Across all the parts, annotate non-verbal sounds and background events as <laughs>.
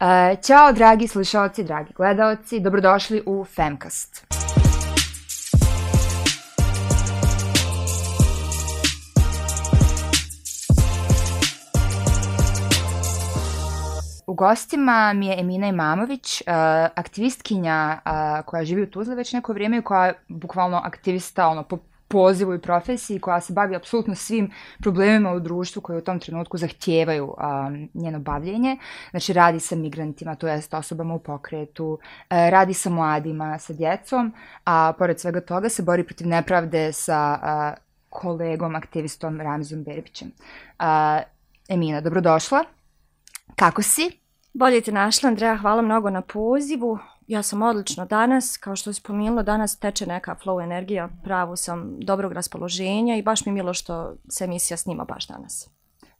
Uh, ćao, dragi slušalci, dragi gledalci, dobrodošli u Femcast. U gostima mi je Emina Imamović, uh, aktivistkinja uh, koja živi u Tuzli već neko vrijeme i koja je bukvalno aktivista ono, po pozivu i profesiji koja se bavi apsolutno svim problemima u društvu koje u tom trenutku zahtijevaju um, njeno bavljenje. Znači radi sa migrantima, to jest osobama u pokretu, e, radi sa mladima, sa djecom, a pored svega toga se bori protiv nepravde sa uh, kolegom, aktivistom Ramizom Berbićem. Uh, Emina, dobrodošla. Kako si? Bolje te našla, Andreja, hvala mnogo na pozivu. Ja sam odlično danas, kao što je spomenula, danas teče neka flow energija, pravo sam dobrog raspoloženja i baš mi je milo što se emisija snima baš danas.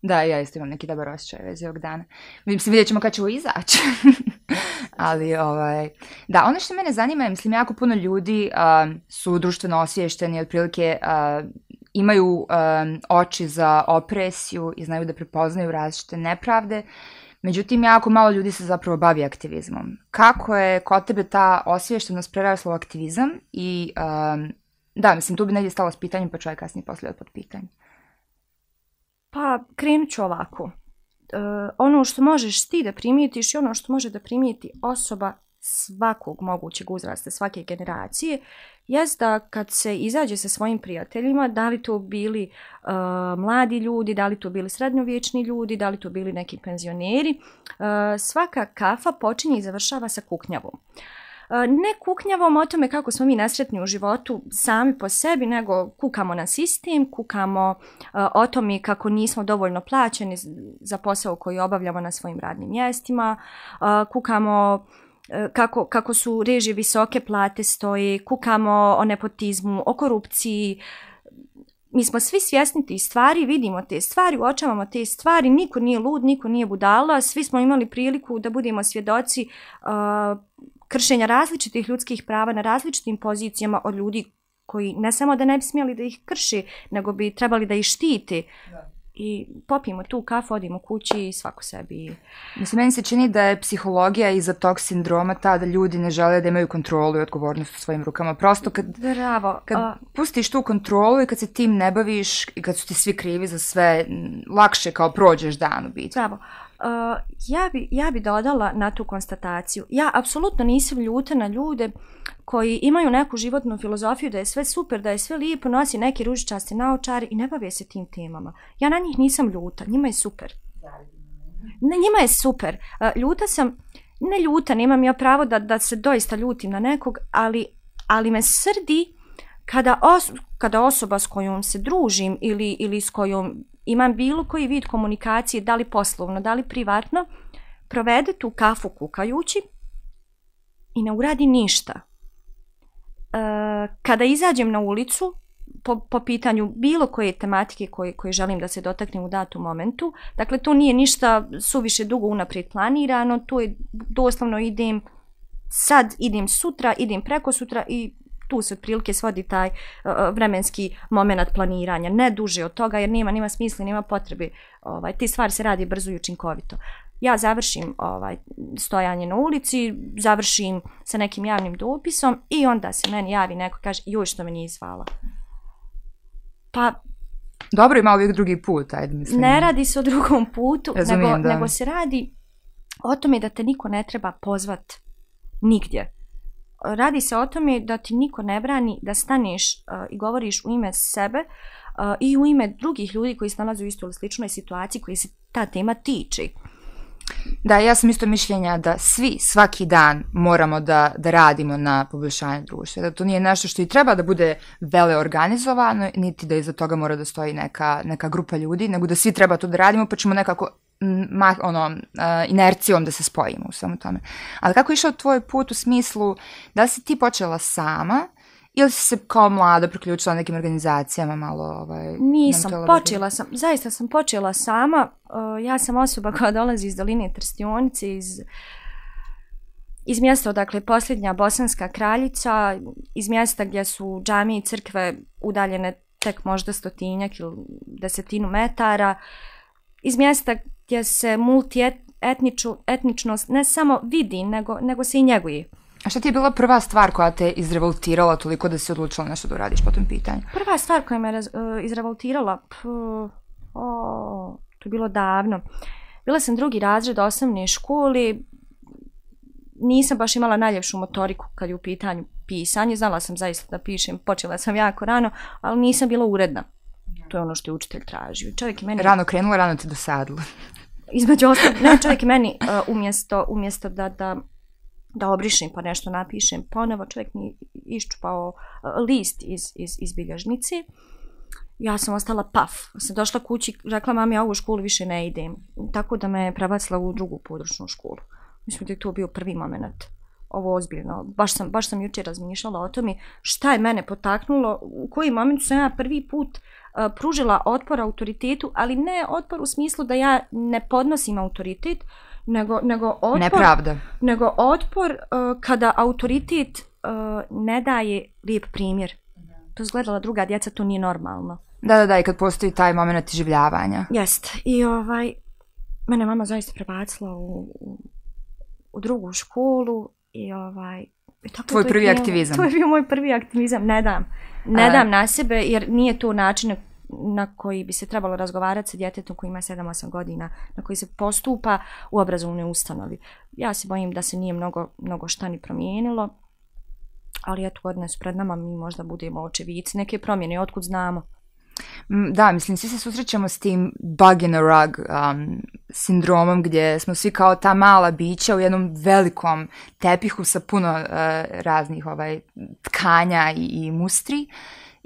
Da, ja isto imam neki dobar osjećaj vezi ovog dana. Mislim, vidjet ćemo kad ćemo izaći. <laughs> Ali, ovaj, da, ono što mene zanima je, mislim, jako puno ljudi uh, su društveno osviješteni, otprilike uh, imaju um, oči za opresiju i znaju da prepoznaju različite nepravde. Međutim, jako malo ljudi se zapravo bavi aktivizmom. Kako je kod tebe ta osviještenost prerasla u aktivizam i um, da, mislim, tu bi negdje stalo s pitanjem, pa čovjek kasnije poslije pod pitanje. Pa, krenut ću ovako. E, ono što možeš ti da primijetiš i ono što može da primijeti osoba svakog mogućeg uzrasta, svake generacije, jest da kad se izađe sa svojim prijateljima, da li to bili uh, mladi ljudi, da li to bili srednjovječni ljudi, da li to bili neki penzioneri, uh, svaka kafa počinje i završava sa kuknjavom. Uh, ne kuknjavom o tome kako smo mi nesretni u životu sami po sebi, nego kukamo na sistem, kukamo uh, o tome kako nismo dovoljno plaćeni za posao koji obavljamo na svojim radnim mjestima, uh, kukamo E, kako, kako su režije visoke plate stoje, kukamo o nepotizmu, o korupciji. Mi smo svi svjesni te stvari, vidimo te stvari, uočavamo te stvari, niko nije lud, niko nije budala, svi smo imali priliku da budemo svjedoci uh, kršenja različitih ljudskih prava na različitim pozicijama od ljudi koji ne samo da ne bi smjeli da ih krši, nego bi trebali da ih štite. Da i popijemo tu kafu, odimo kući i svako sebi. Mislim, meni se čini da je psihologija iza tog sindroma ta da ljudi ne žele da imaju kontrolu i odgovornost u svojim rukama. Prosto kad, Bravo. kad a... pustiš tu kontrolu i kad se tim ne baviš i kad su ti svi krivi za sve, lakše kao prođeš dan u biti. Bravo. Uh, ja, bi, ja bi dodala na tu konstataciju. Ja apsolutno nisam ljuta na ljude koji imaju neku životnu filozofiju da je sve super, da je sve lijepo, nosi neki ružičasti naočari i ne bave se tim temama. Ja na njih nisam ljuta, njima je super. Ne, njima je super. Ljuta sam, ne ljuta, nemam ja pravo da, da se doista ljutim na nekog, ali, ali me srdi kada, os, kada osoba s kojom se družim ili, ili s kojom imam bilo koji vid komunikacije, da li poslovno, da li privatno, provede tu kafu kukajući i ne uradi ništa. Eh, kada izađem na ulicu, po, po pitanju bilo koje tematike koje, koje želim da se dotaknem u datom momentu, dakle to nije ništa suviše dugo unaprijed planirano, to je doslovno idem sad, idem sutra, idem preko sutra i tu se otprilike svodi taj uh, vremenski moment planiranja, ne duže od toga jer nema nema smisla, nema potrebe. Ovaj ti stvari se radi brzo i učinkovito. Ja završim ovaj stojanje na ulici, završim sa nekim javnim dopisom i onda se meni javi neko kaže joj što me nije zvala. Pa Dobro ima uvijek drugi put, ajde mislim. Ne radi se o drugom putu, Razumijem, nego, nego se radi o tome da te niko ne treba pozvat nigdje radi se o tome da ti niko ne brani da staneš uh, i govoriš u ime sebe uh, i u ime drugih ljudi koji se nalaze u istoj ili sličnoj situaciji koji se ta tema tiče. Da, ja sam isto mišljenja da svi svaki dan moramo da, da radimo na poboljšanju društva. Da to nije nešto što i treba da bude vele organizovano, niti da iza toga mora da stoji neka, neka grupa ljudi, nego da svi treba to da radimo, pa ćemo nekako ma, ono, eh, inercijom da se spojimo u svemu tome. Ali kako je išao tvoj put u smislu da si ti počela sama ili si se kao mlada priključila nekim organizacijama malo? Ovaj, Nisam, počela sam, zaista sam počela sama. Uh, ja sam osoba koja dolazi iz doline Trstionice, iz iz mjesta odakle posljednja bosanska kraljica, iz mjesta gdje su džamije i crkve udaljene tek možda stotinjak ili desetinu metara, iz mjesta gdje se multijet, etniču, etničnost ne samo vidi, nego, nego se i njeguje. A šta ti je bila prva stvar koja te izrevoltirala toliko da si odlučila nešto da uradiš po tom pitanju? Prva stvar koja me raz, uh, izrevoltirala, pff, o, to je bilo davno. Bila sam drugi razred osnovne školi, nisam baš imala najljepšu motoriku kad je u pitanju pisanje, znala sam zaista da pišem, počela sam jako rano, ali nisam bila uredna. To je ono što je učitelj tražio. Čovjek je meni... Rano krenula, rano te dosadila. Između ostalog, ne, čovjek je meni uh, umjesto, umjesto da, da, da obrišem pa nešto napišem pa ponovo, čovjek mi iščupao eh, list iz, iz, iz bilježnice. Ja sam ostala paf. Sam došla kući, rekla mami, ja ovu školu više ne idem. Tako da me prebacila u drugu područnu školu. Mislim da je to bio prvi moment. Ovo ozbiljno. Baš sam, baš sam jučer razmišljala o tome šta je mene potaknulo, u koji moment sam ja prvi put uh, pružila otpor autoritetu, ali ne otpor u smislu da ja ne podnosim autoritet, nego, nego otpor... Nepravda. Nego otpor uh, kada autoritet uh, ne daje lijep primjer. To izgledala druga djeca, to nije normalno. Da, da, da, i kad postoji taj moment življavanja. Jest. I ovaj, mene mama zaista prebacila u, u u drugu školu i ovaj i tako Tvoj prvi je, aktivizam. To je bio moj prvi aktivizam, ne dam. Ne A... dam na sebe jer nije to način na koji bi se trebalo razgovarati sa djetetom koji ima 7-8 godina, na koji se postupa u obrazovnoj ustanovi. Ja se bojim da se nije mnogo, mnogo šta ni promijenilo, ali eto godine su pred nama, mi možda budemo očevici neke promjene, otkud znamo. Mm, da, mislim, svi se susrećemo s tim bug in a rug um, sindromom gdje smo svi kao ta mala bića u jednom velikom tepihu sa puno uh, raznih ovaj, tkanja i, i mustri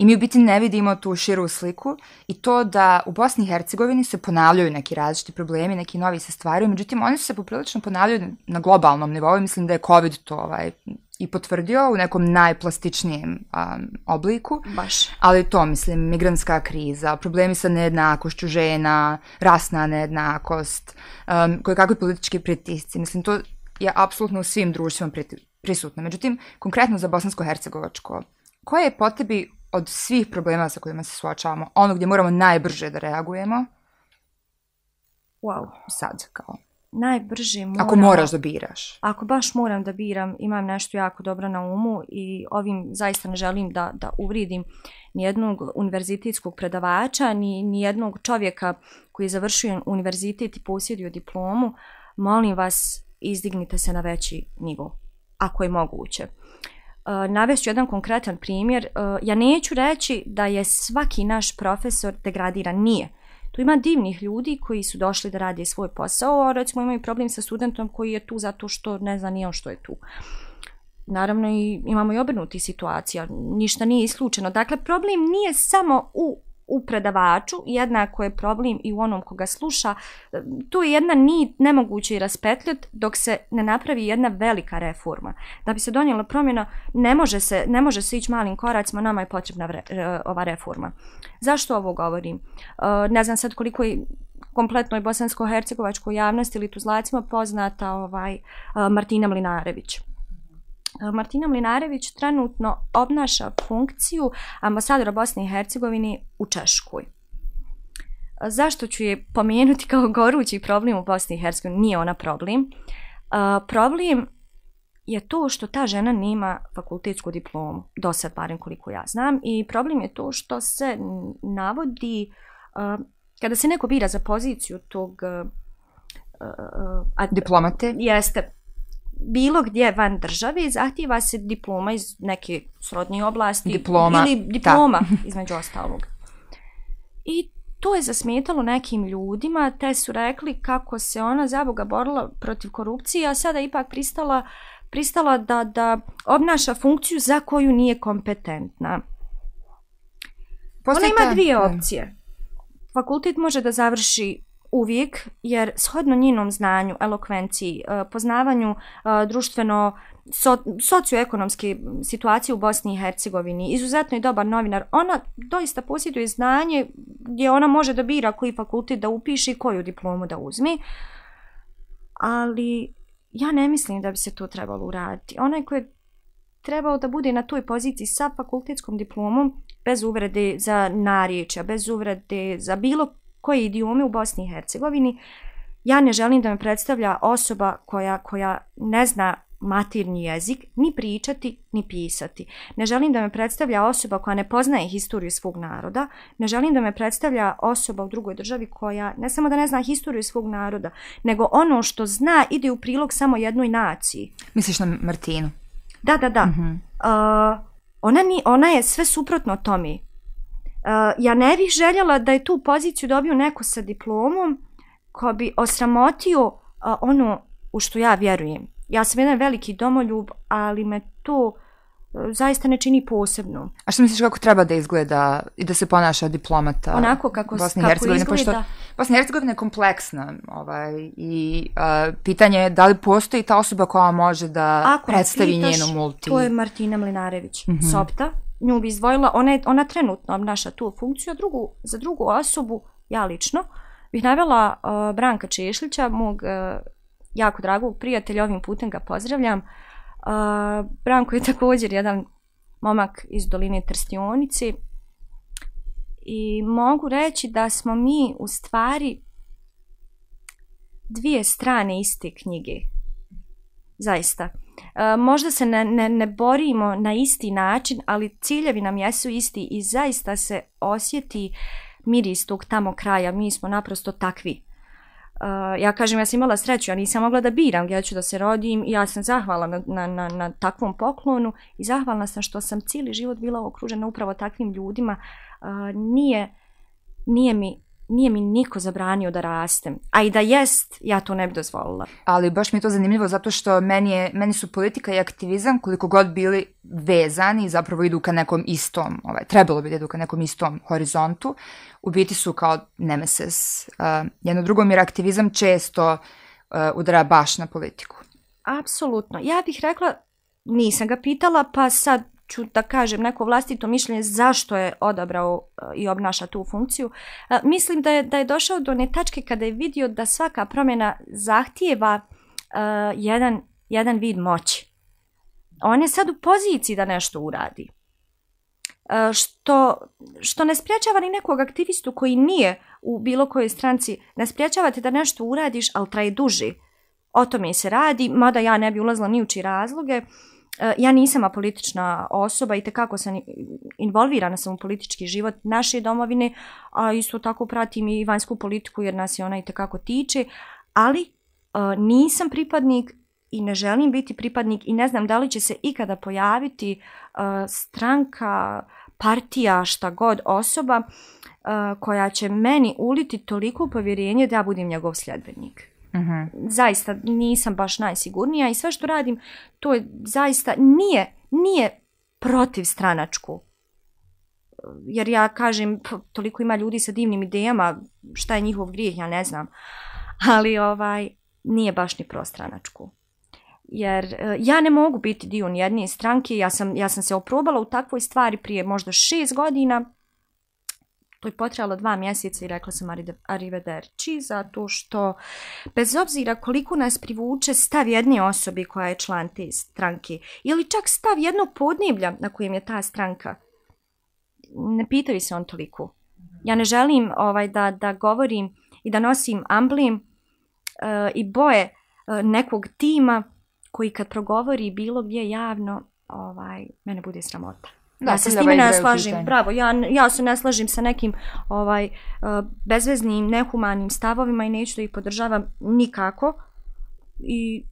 i mi u biti ne vidimo tu širu sliku i to da u Bosni i Hercegovini se ponavljaju neki različiti problemi, neki novi se stvaraju, međutim oni su se poprilično ponavljaju na globalnom nivou, mislim da je COVID to ovaj, i potvrdio u nekom najplastičnijem um, obliku. Baš. Ali to, mislim, migranska kriza, problemi sa nejednakošću žena, rasna nejednakost, um, koje kakve politički pritisci. Mislim, to je apsolutno u svim društvima prisutno. Međutim, konkretno za Bosansko-Hercegovačko, koje je po tebi od svih problema sa kojima se suočavamo, ono gdje moramo najbrže da reagujemo? Wow. Sad, kao najbrže moram... Ako moraš da biraš. Ako baš moram da biram, imam nešto jako dobro na umu i ovim zaista ne želim da, da uvridim ni jednog univerzitetskog predavača, ni, ni jednog čovjeka koji je završio univerzitet i posjedio diplomu. Molim vas, izdignite se na veći nivo, ako je moguće. Uh, navest jedan konkretan primjer. Uh, ja neću reći da je svaki naš profesor degradiran. Nije. Tu ima divnih ljudi koji su došli da rade svoj posao, a recimo imaju problem sa studentom koji je tu zato što ne zna nije on što je tu. Naravno i imamo i obrnuti situacija, ništa nije isključeno. Dakle, problem nije samo u u predavaču, jednako je problem i u onom koga sluša. Tu je jedna nit nemoguće i raspetljati dok se ne napravi jedna velika reforma. Da bi se donijela promjena, ne može se, ne može se ići malim koracima, nama je potrebna vre, e, ova reforma. Zašto ovo govorim? E, ne znam sad koliko je kompletnoj bosansko-hercegovačkoj javnosti ili tuzlacima poznata ovaj, e, Martina Mlinarević. Martina Mlinarević trenutno obnaša funkciju ambasadora Bosne i Hercegovine u Češkoj. Zašto ću je pomenuti kao gorući problem u Bosni i Hercegovini? Nije ona problem. Problem je to što ta žena nema fakultetsku diplomu, do sad barem koliko ja znam, i problem je to što se navodi, kada se neko bira za poziciju tog diplomate, jeste bilo gdje van države zahtjeva se diploma iz neke srodnje oblasti diploma, ili diploma ta. između ostalog. I to je zasmetalo nekim ljudima, te su rekli kako se ona za Boga borila protiv korupcije, a sada ipak pristala, pristala da, da obnaša funkciju za koju nije kompetentna. Postoji Ona ima dvije opcije. Fakultet može da završi uvijek, jer shodno njenom znanju, elokvenciji, e, poznavanju e, društveno so, socioekonomske situacije u Bosni i Hercegovini, izuzetno je dobar novinar, ona doista posjeduje znanje gdje ona može da bira koji fakultet da upiše i koju diplomu da uzme, ali ja ne mislim da bi se to trebalo uraditi. Onaj koji je trebao da bude na toj poziciji sa fakultetskom diplomom, bez uvrede za narječja, bez uvrede za bilo koje idiome u Bosni i Hercegovini ja ne želim da me predstavlja osoba koja, koja ne zna matirni jezik, ni pričati, ni pisati. Ne želim da me predstavlja osoba koja ne poznaje historiju svog naroda, ne želim da me predstavlja osoba u drugoj državi koja ne samo da ne zna historiju svog naroda, nego ono što zna ide u prilog samo jednoj naciji. Misliš na Martinu? Da, da, da. Mm -hmm. uh, ona, ni, ona je sve suprotno tome. Ja ne bih željela da je tu poziciju dobio neko sa diplomom ko bi osramotio ono u što ja vjerujem ja sam jedan veliki domoljub, ali me to e, zaista ne čini posebno. A što misliš kako treba da izgleda i da se ponaša diplomata Onako kako, Bosne kako izgleda. Pošto Bosna i Hercegovina je kompleksna ovaj, i uh, pitanje je da li postoji ta osoba koja može da Ako predstavi pitaš, njenu multi. To je Martina Mlinarević, mm -hmm. Sopta. Nju bi izdvojila, ona, je, ona trenutno obnaša tu funkciju, a drugu, za drugu osobu, ja lično, bih navela uh, Branka Češlića, mog uh, jako dragog prijatelja, ovim putem ga pozdravljam. Uh, Branko je također jedan momak iz doline Trstionici i mogu reći da smo mi u stvari dvije strane iste knjige. Zaista. E, možda se ne, ne, ne borimo na isti način, ali ciljevi nam jesu isti i zaista se osjeti miris tog tamo kraja. Mi smo naprosto takvi. Uh, ja kažem, ja sam imala sreću, ja nisam mogla da biram gdje ću da se rodim i ja sam zahvala na, na, na, na takvom poklonu i zahvalna sam što sam cijeli život bila okružena upravo takvim ljudima. Uh, nije, nije mi nije mi niko zabranio da rastem. A i da jest, ja to ne bi dozvolila. Ali baš mi je to zanimljivo zato što meni, je, meni su politika i aktivizam koliko god bili vezani zapravo idu ka nekom istom, ovaj, trebalo bi da idu ka nekom istom horizontu. U biti su kao nemeses. Uh, jedno drugo mir aktivizam često uh, udara baš na politiku. Apsolutno. Ja bih rekla, nisam ga pitala, pa sad ću da kažem neko vlastito mišljenje zašto je odabrao e, i obnaša tu funkciju. E, mislim da je, da je došao do one tačke kada je vidio da svaka promjena zahtijeva uh, jedan, jedan vid moći. On je sad u poziciji da nešto uradi. Uh, što, što ne spriječava ni nekog aktivistu koji nije u bilo kojoj stranci, ne spriječavate da nešto uradiš, ali traje duži. O tome se radi, mada ja ne bi ulazila ni uči razloge. Uh, Eh, ja nisam apolitična osoba i tekako sam involvirana sam u politički život naše domovine, a isto tako pratim i vanjsku politiku jer nas je ona i tekako tiče, ali eh, nisam pripadnik i ne želim biti pripadnik i ne znam da li će se ikada pojaviti uh, stranka, partija, šta god osoba uh, koja će meni uliti toliko povjerenje da ja budem njegov sljedbenik. Mm -hmm. Zaista nisam baš najsigurnija i sve što radim to je zaista nije, nije protiv stranačku. Jer ja kažem, toliko ima ljudi sa divnim idejama, šta je njihov grijeh, ja ne znam. Ali ovaj nije baš ni prostranačku. Jer e, ja ne mogu biti dio jedne stranke, ja sam, ja sam se oprobala u takvoj stvari prije možda šest godina, To je potrebalo dva mjeseca i rekla sam arrivederci zato što bez obzira koliko nas privuče stav jedne osobi koja je član te stranke ili čak stav jednog podneblja na kojem je ta stranka, ne pitaju se on toliko. Ja ne želim ovaj da, da govorim i da nosim amblem uh, i boje uh, nekog tima koji kad progovori bilo gdje javno, ovaj, mene bude sramota. Da, ja se s time ne slažem. Bravo, ja, ja se ne slažem sa nekim ovaj uh, bezveznim, nehumanim stavovima i neću da ih podržavam nikako. I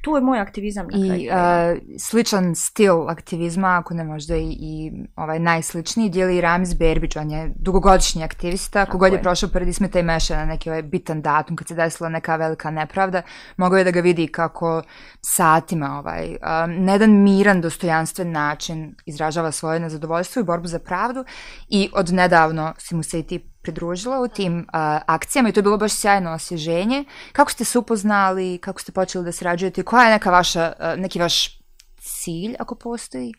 tu je moj aktivizam na kraju. I uh, sličan stil aktivizma, ako ne možda i, i ovaj najsličniji, dijeli Ramiz Berbić, on je dugogodišnji aktivista, kogod je, je. prošao pored Ismeta i Meša na neki ovaj bitan datum, kad se desila neka velika nepravda, mogao je da ga vidi kako satima ovaj, um, na jedan miran, dostojanstven način izražava svoje nezadovoljstvo i borbu za pravdu. I od nedavno si mu se i ti pridružila u tim uh, akcijama i to je bilo baš sjajno osježenje. Kako ste se upoznali, kako ste počeli da srađujete, koja je neka vaša, uh, neki vaš cilj, ako postoji?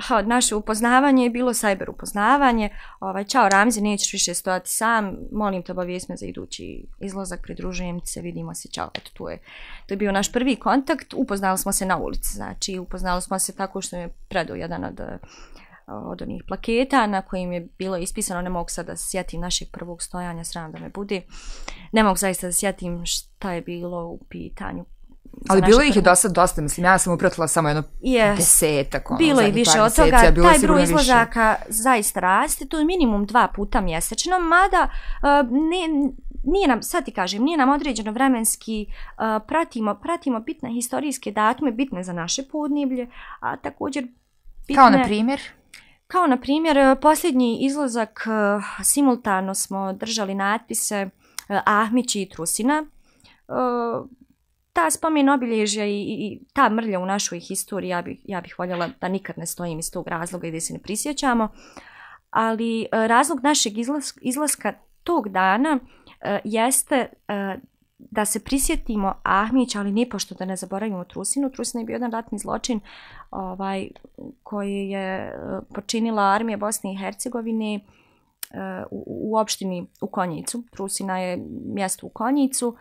Aha, naše upoznavanje je bilo cyber upoznavanje. Ovaj, čao Ramzi, nećeš više stojati sam, molim te obavijest me za idući izlazak, pridružujem se, vidimo se, čao, eto, tu je. To je bio naš prvi kontakt, upoznali smo se na ulici, znači upoznali smo se tako što je predao jedan od od onih plaketa na kojim je bilo ispisano, ne mogu sad da se sjetim našeg prvog stojanja, sram da me bude, ne mogu zaista da sjetim šta je bilo u pitanju. Ali bilo ih je dosta, dosta, mislim, ja sam upratila samo jedno yes. desetak. Ono, bilo je više od toga, taj broj izlazaka više. zaista raste, to je minimum dva puta mjesečno, mada uh, ne, nije nam, sad ti kažem, nije nam određeno vremenski, uh, pratimo, pratimo bitne historijske datume, bitne za naše podneblje, a također bitne... Kao na primjer? Kao na primjer, e, posljednji izlazak, e, simultano smo držali natpise e, Ahmić i Trusina. Ta spomen obilježja i, i ta mrlja u našoj historiji, ja bih, ja bih voljela da nikad ne stojim iz tog razloga i da se ne prisjećamo. Ali razlog našeg izlaska, izlaska tog dana jeste da se prisjetimo Ahmić, ali nipošto da ne zaboravimo Trusinu. Trusina je bio jedan ratni zločin ovaj, koji je e, počinila armija Bosne i Hercegovine e, u, u opštini u Konjicu. Trusina je mjesto u Konjicu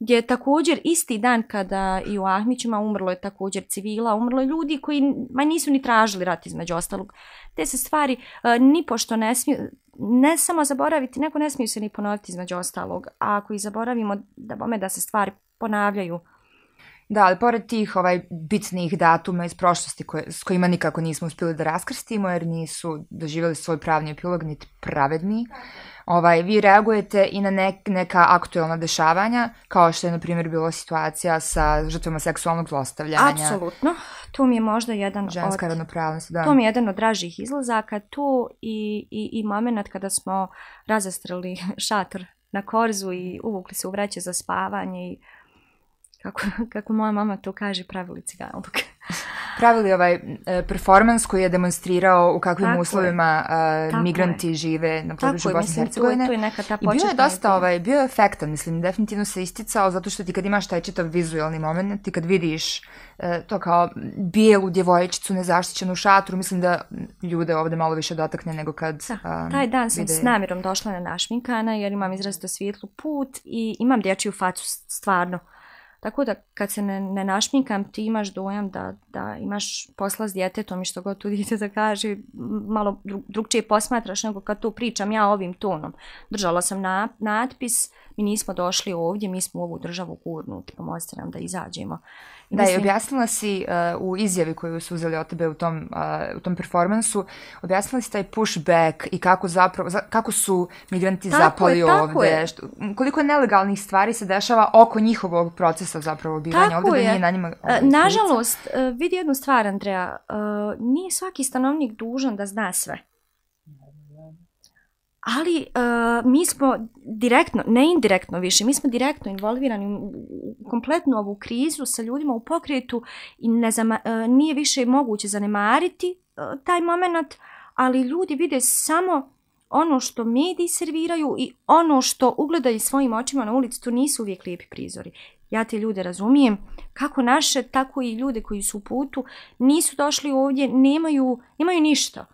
gdje je također isti dan kada i u Ahmićima umrlo je također civila, umrlo je ljudi koji ma nisu ni tražili rat između ostalog. Te se stvari uh, ni pošto ne smiju, ne samo zaboraviti, neko ne smiju se ni ponoviti između ostalog, a ako i zaboravimo da bome da se stvari ponavljaju. Da, ali pored tih ovaj bitnih datuma iz prošlosti koje, s kojima nikako nismo uspjeli da raskrstimo jer nisu doživjeli svoj pravni epilog niti pravedni, ovaj, vi reagujete i na nek, neka aktuelna dešavanja, kao što je, na primjer, bila situacija sa žrtvama seksualnog zlostavljanja. Apsolutno. Tu mi je možda jedan Ženska od... ravnopravnost, da. To mi je jedan od dražih izlazaka. Tu i, i, i moment kada smo razastrali šator na korzu i uvukli se u vreće za spavanje i kako, <laughs> kako moja mama to kaže, pravili cigalog. <laughs> pravili ovaj e, performans koji je demonstrirao u kakvim tako uslovima uh, migranti je. žive na području Bosne i Hercegovine. To je neka ta I bio je dosta, ovaj, bio je efektan, mislim, definitivno se isticao zato što ti kad imaš taj čitav vizualni moment, ti kad vidiš uh, to kao bijelu djevojčicu nezaštićenu šatru, mislim da ljude ovde malo više dotakne nego kad da, um, Taj dan sam vide... s namjerom došla na našminkana jer imam izrazito svijetlu put i imam dječju facu stvarno. Tako da kad se ne, ne našminkam, ti imaš dojam da, da imaš posla s djetetom i što god tu <laughs> djete da kaže, malo drug, drugčije posmatraš nego kad tu pričam ja ovim tonom. Držala sam na, natpis, mi nismo došli ovdje, mi smo u ovu državu gurnuti, pomozite pa nam da izađemo. Uh, da, mislim... i objasnila si uh, u izjavi koju su uzeli od tebe u tom, uh, u tom performansu, objasnila si taj pushback i kako zapravo, za, kako su migranti tako zapali je, ovde, je. Što, koliko nelegalnih stvari se dešava oko njihovog procesa zapravo bivanja ovde, je. da nije na njima... Uh, nažalost, uh, vidi jednu stvar, Andreja, uh, nije svaki stanovnik dužan da zna sve ali uh, mi smo direktno, ne indirektno više, mi smo direktno involvirani u kompletnu ovu krizu sa ljudima u pokretu i ne zama, uh, nije više moguće zanemariti uh, taj moment, ali ljudi vide samo ono što mediji serviraju i ono što ugledaju svojim očima na ulici, to nisu uvijek lijepi prizori. Ja te ljude razumijem, kako naše, tako i ljude koji su u putu, nisu došli ovdje, nemaju, nemaju ništa.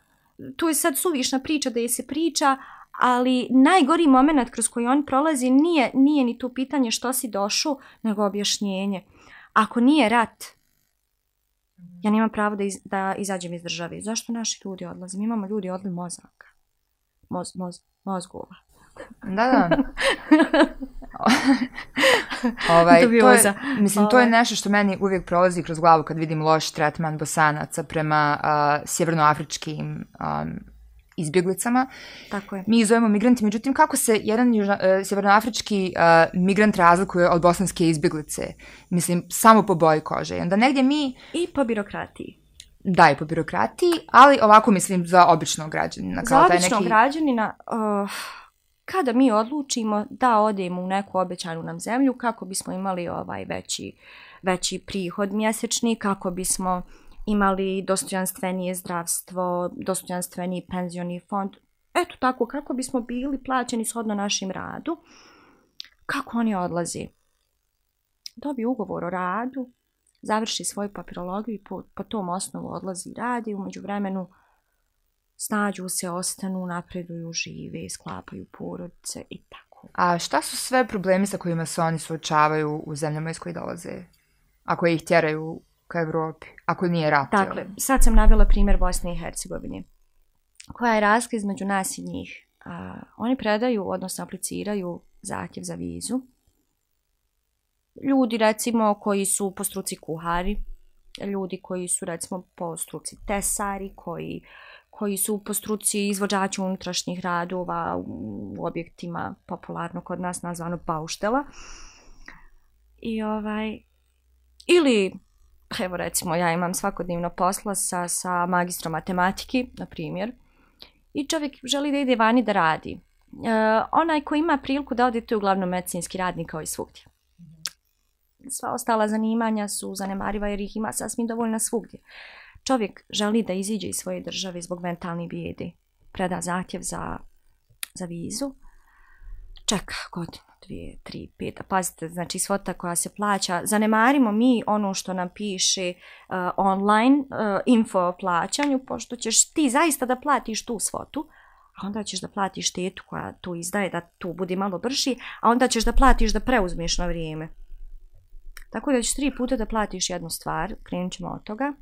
To je sad suvišna priča da je se priča, ali najgori moment kroz koji on prolazi nije, nije ni to pitanje što si došao, nego objašnjenje. Ako nije rat, ja nemam pravo da, iz, da izađem iz države. Zašto naši ljudi odlaze? Mi imamo ljudi odli mozaka. Moz, moz, mozgova. Da, da. <laughs> ovaj, to je, mislim, to je ovaj. nešto što meni uvijek prolazi kroz glavu kad vidim loš tretman bosanaca prema uh, sjevernoafričkim um, izbjeglicama. Tako je. Mi ih zovemo migranti, međutim kako se jedan južna, uh, sjevernoafrički uh, migrant razlikuje od bosanske izbjeglice? Mislim, samo po boji kože. I onda negdje mi... I po birokratiji. Da, i po birokratiji, ali ovako mislim za običnog građanina. Kao za običnog neki... građanina, uh, kada mi odlučimo da odemo u neku obećanu nam zemlju, kako bismo imali ovaj veći, veći prihod mjesečni, kako bismo imali dostojanstvenije zdravstvo, dostojanstveniji penzioni fond. Eto tako, kako bismo bili plaćeni shodno našim radu. Kako oni odlazi? Dobije ugovor o radu, završi svoju papirologiju i po, po tom osnovu odlazi i radi. Umeđu vremenu snađu se, ostanu, napreduju, žive, sklapaju porodice i tako. A šta su sve problemi sa kojima se oni suočavaju u zemljama iz koje dolaze? Ako ih tjeraju ka Evropi, ako nije rat. Dakle, sad sam navjela primjer Bosne i Hercegovine. koja je razlika između nas i njih. A, oni predaju, odnosno apliciraju zahtjev za vizu. Ljudi, recimo, koji su po struci kuhari, ljudi koji su, recimo, po struci tesari, koji, koji su po struci izvođači unutrašnjih radova u objektima popularno kod nas nazvano bauštela. I ovaj, ili, evo recimo, ja imam svakodnevno posla sa, sa magistrom matematiki, na primjer, i čovjek želi da ide vani da radi. E, onaj ko ima priliku da ode, to je uglavnom medicinski radnik kao i svugdje. Sva ostala zanimanja su zanemariva jer ih ima sasvim dovoljno svugdje. Čovjek želi da iziđe iz svoje države zbog mentalnih bijedi. Preda zahtjev za, za vizu. Čeka godinu, dvije, tri, pet. Pazite, znači svota koja se plaća. Zanemarimo mi ono što nam piše uh, online uh, info o plaćanju, pošto ćeš ti zaista da platiš tu svotu, a onda ćeš da platiš tetu koja tu izdaje da tu bude malo brži, a onda ćeš da platiš da preuzmeš na vrijeme. Tako da ćeš tri puta da platiš jednu stvar, krenut ćemo od toga.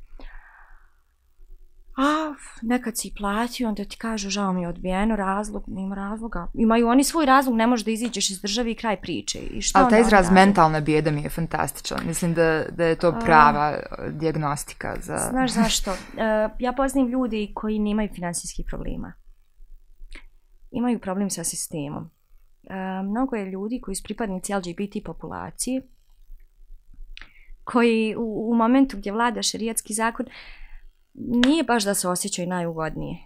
A, nekad si platio, onda ti kažu, žao mi je odbijeno, razlog, nema razloga. Imaju oni svoj razlog, ne možeš da iziđeš iz države i kraj priče. I šta Ali taj izraz mentalna bijeda mi je fantastičan. Mislim da, da je to prava dijagnostika za... Znaš zašto? Uh, ja poznam ljudi koji nemaju finansijskih problema. Imaju problem sa sistemom. Uh, mnogo je ljudi koji su pripadnici LGBT populacije koji u, u momentu gdje vlada šerijatski zakon nije baš da se osjećaju najugodnije.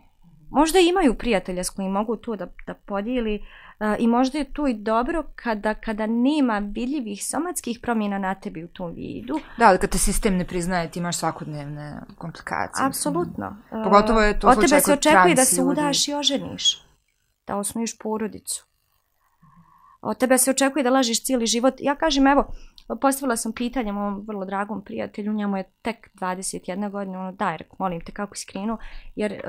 Možda imaju prijatelja s kojim mogu to da, da podijeli uh, i možda je to i dobro kada, kada nema vidljivih somatskih promjena na tebi u tom vidu. Da, ali kad te sistem ne priznaje, ti imaš svakodnevne komplikacije. Apsolutno. Pogotovo je to Od slučaj tebe se očekuje da se udaš i oženiš. Da osnuješ porodicu. Od tebe se očekuje da lažiš cijeli život. Ja kažem, evo, postavila sam pitanje mom vrlo dragom prijatelju, njemu je tek 21 godina, ono, daj, reko, molim te, kako si krenuo, jer e,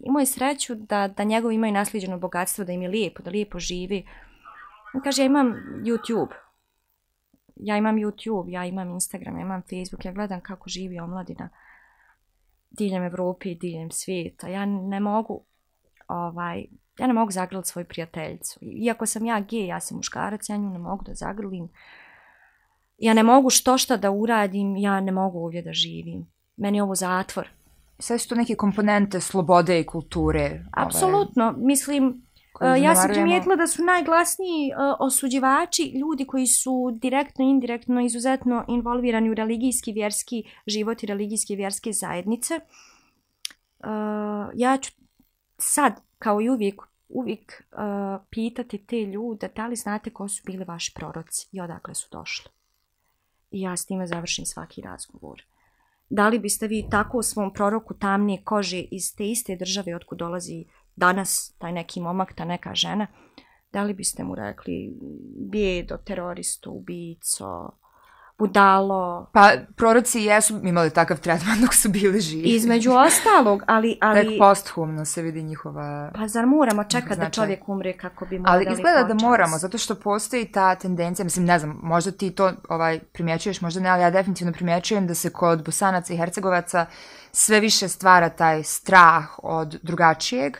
imao je sreću da, da njegovi imaju nasljeđeno bogatstvo, da im je lijepo, da lijepo živi. On kaže, ja imam YouTube, ja imam YouTube, ja imam Instagram, ja imam Facebook, ja gledam kako živi omladina diljem Evrope diljem svijeta. Ja ne mogu ovaj, ja ne mogu zagrliti svoju prijateljicu. Iako sam ja gej, ja sam muškarac, ja nju ne mogu da zagrlim. Ja ne mogu što šta da uradim, ja ne mogu ovdje da živim. Meni je ovo zatvor. Sve su to neke komponente slobode i kulture. ovaj, Apsolutno, mislim, koje Uh, ja sam primijetila da su najglasniji uh, osuđivači ljudi koji su direktno indirektno izuzetno involvirani u religijski, vjerski život i religijske vjerske zajednice. Uh, ja ću sad, kao i uvijek, uvijek uh, pitati te ljude da li znate ko su bili vaši proroci i odakle su došli. I ja s time završim svaki razgovor. Da li biste vi tako u svom proroku tamnije kože iz te iste države otkud dolazi danas taj neki momak, ta neka žena, da li biste mu rekli bijedo, teroristo, ubico, budalo, Pa proroci jesu imali takav tretman dok su bili živi. između ostalog, ali, <laughs> ali Tek posthumno se vidi njihova... pa zar moramo čekati da Značaj. čovjek umre kako bi mu Ali izgleda da počast? moramo, zato što postoji ta tendencija, mislim, ne znam, možda ti to ovaj, primjećuješ, možda ne, ali ja definitivno primjećujem da se kod Bosanaca i Hercegovaca sve više stvara taj strah od drugačijeg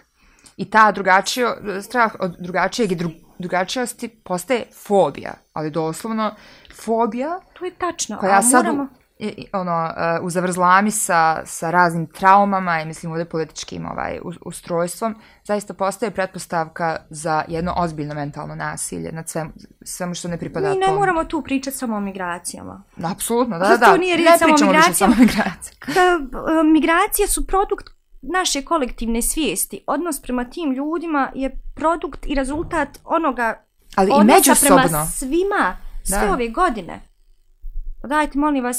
i ta drugačio, strah od drugačijeg i dru, drugačijosti postaje fobija, ali doslovno fobija To je tačno, koja a sad moramo... i- ono, uh, u zavrzlami sa, sa raznim traumama i mislim ovdje političkim ovaj, us- ustrojstvom, zaista postaje pretpostavka za jedno ozbiljno mentalno nasilje nad svem, svemu što ne pripada Mi ne tom. moramo tu pričati samo o migracijama. Apsolutno, da, To da, da. nije riječ samo o migracijama. samo <laughs> e, migracije su produkt naše kolektivne svijesti. Odnos prema tim ljudima je produkt i rezultat onoga Ali i odnosa prema međusobno. svima sve Da. ove godine. Dajte, molim vas,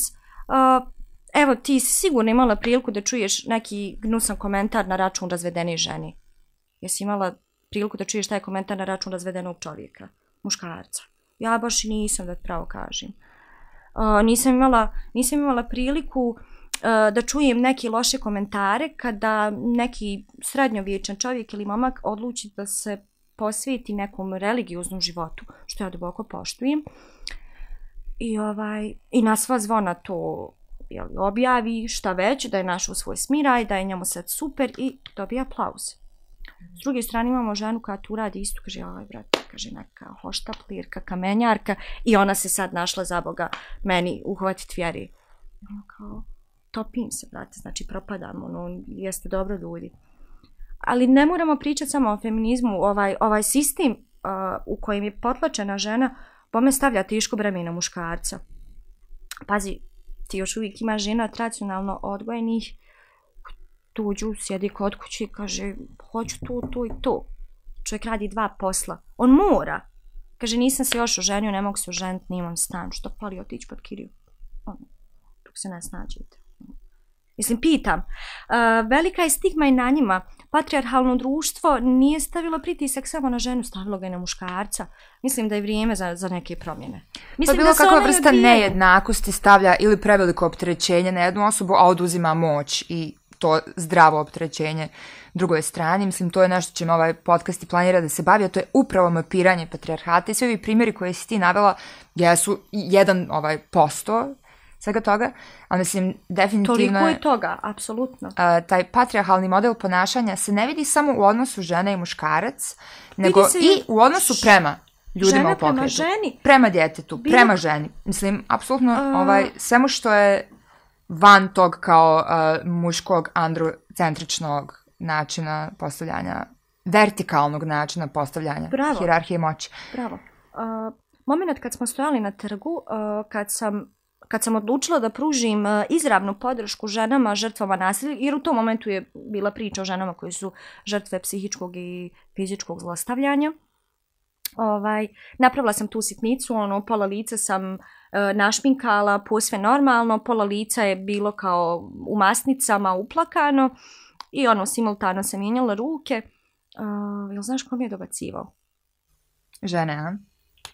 uh, evo ti si sigurno imala priliku da čuješ neki gnusan komentar na račun razvedene ženi. Jesi imala priliku da čuješ taj komentar na račun razvedenog čovjeka, muškarca? Ja baš nisam, da pravo kažem. Uh, nisam, imala, nisam imala priliku uh, da čujem neke loše komentare kada neki srednjovječan čovjek ili momak odluči da se posveti nekom religioznom životu, što ja duboko poštujem. I, ovaj, i na sva zvona to jel, objavi šta već, da je našao svoj smiraj, da je njemu sad super i dobija aplauz. S druge strane imamo ženu koja tu radi isto, kaže, ovaj brat, kaže neka hoštaplirka, kamenjarka i ona se sad našla za Boga meni uhvatiti vjeri. Ono kao, topim se, brate, znači propadam, ono, jeste dobro ljudi. Ali ne moramo pričati samo o feminizmu, ovaj, ovaj sistem uh, u kojem je potlačena žena, bome stavlja tišku breme na muškarca. Pazi, ti još uvijek ima žena tradicionalno odgojenih, tuđu, sjedi kod kući i kaže, hoću tu, tu i to. Čovjek radi dva posla. On mora. Kaže, nisam se još oženio, ne mogu se oženiti, nimam stan. Što pali otići pod kiriju? On, dok se ne snađete. Mislim, pitam. Uh, velika je stigma i na njima. Patriarhalno društvo nije stavilo pritisak samo na ženu, stavilo ga i na muškarca. Mislim da je vrijeme za, za neke promjene. Mislim pa bilo da kakva vrsta odvijaju. nejednakosti stavlja ili preveliko opterećenje na jednu osobu, a oduzima moć i to zdravo opterećenje drugoj strani. Mislim, to je nešto čime ovaj podcast i planira da se bavi, a to je upravo mapiranje patrijarhata i svi ovi primjeri koje si ti navela jesu jedan ovaj posto svega toga, ali mislim, definitivno Toliko je toga, apsolutno. a, taj patrijarhalni model ponašanja se ne vidi samo u odnosu žene i muškarac, nego se i u odnosu prema ljudima Žena u pokretu. prema ženi. Prema djetetu, Bilo- prema ženi. Mislim, apsolutno, A- ovaj, svemu što je van tog kao uh, muškog androcentričnog načina postavljanja, vertikalnog načina postavljanja Bravo. hirarhije moći. Bravo. Uh, moment kad smo stojali na trgu, uh, kad sam kad sam odlučila da pružim uh, izravnu podršku ženama žrtvama nasilja, jer u tom momentu je bila priča o ženama koji su žrtve psihičkog i fizičkog zlostavljanja. Ovaj, napravila sam tu sitnicu, ono, pola lica sam uh, našminkala, posve normalno, pola lica je bilo kao u masnicama uplakano i ono, simultano sam mijenjala ruke. Uh, jel znaš ko mi je dobacivao? Žene, a?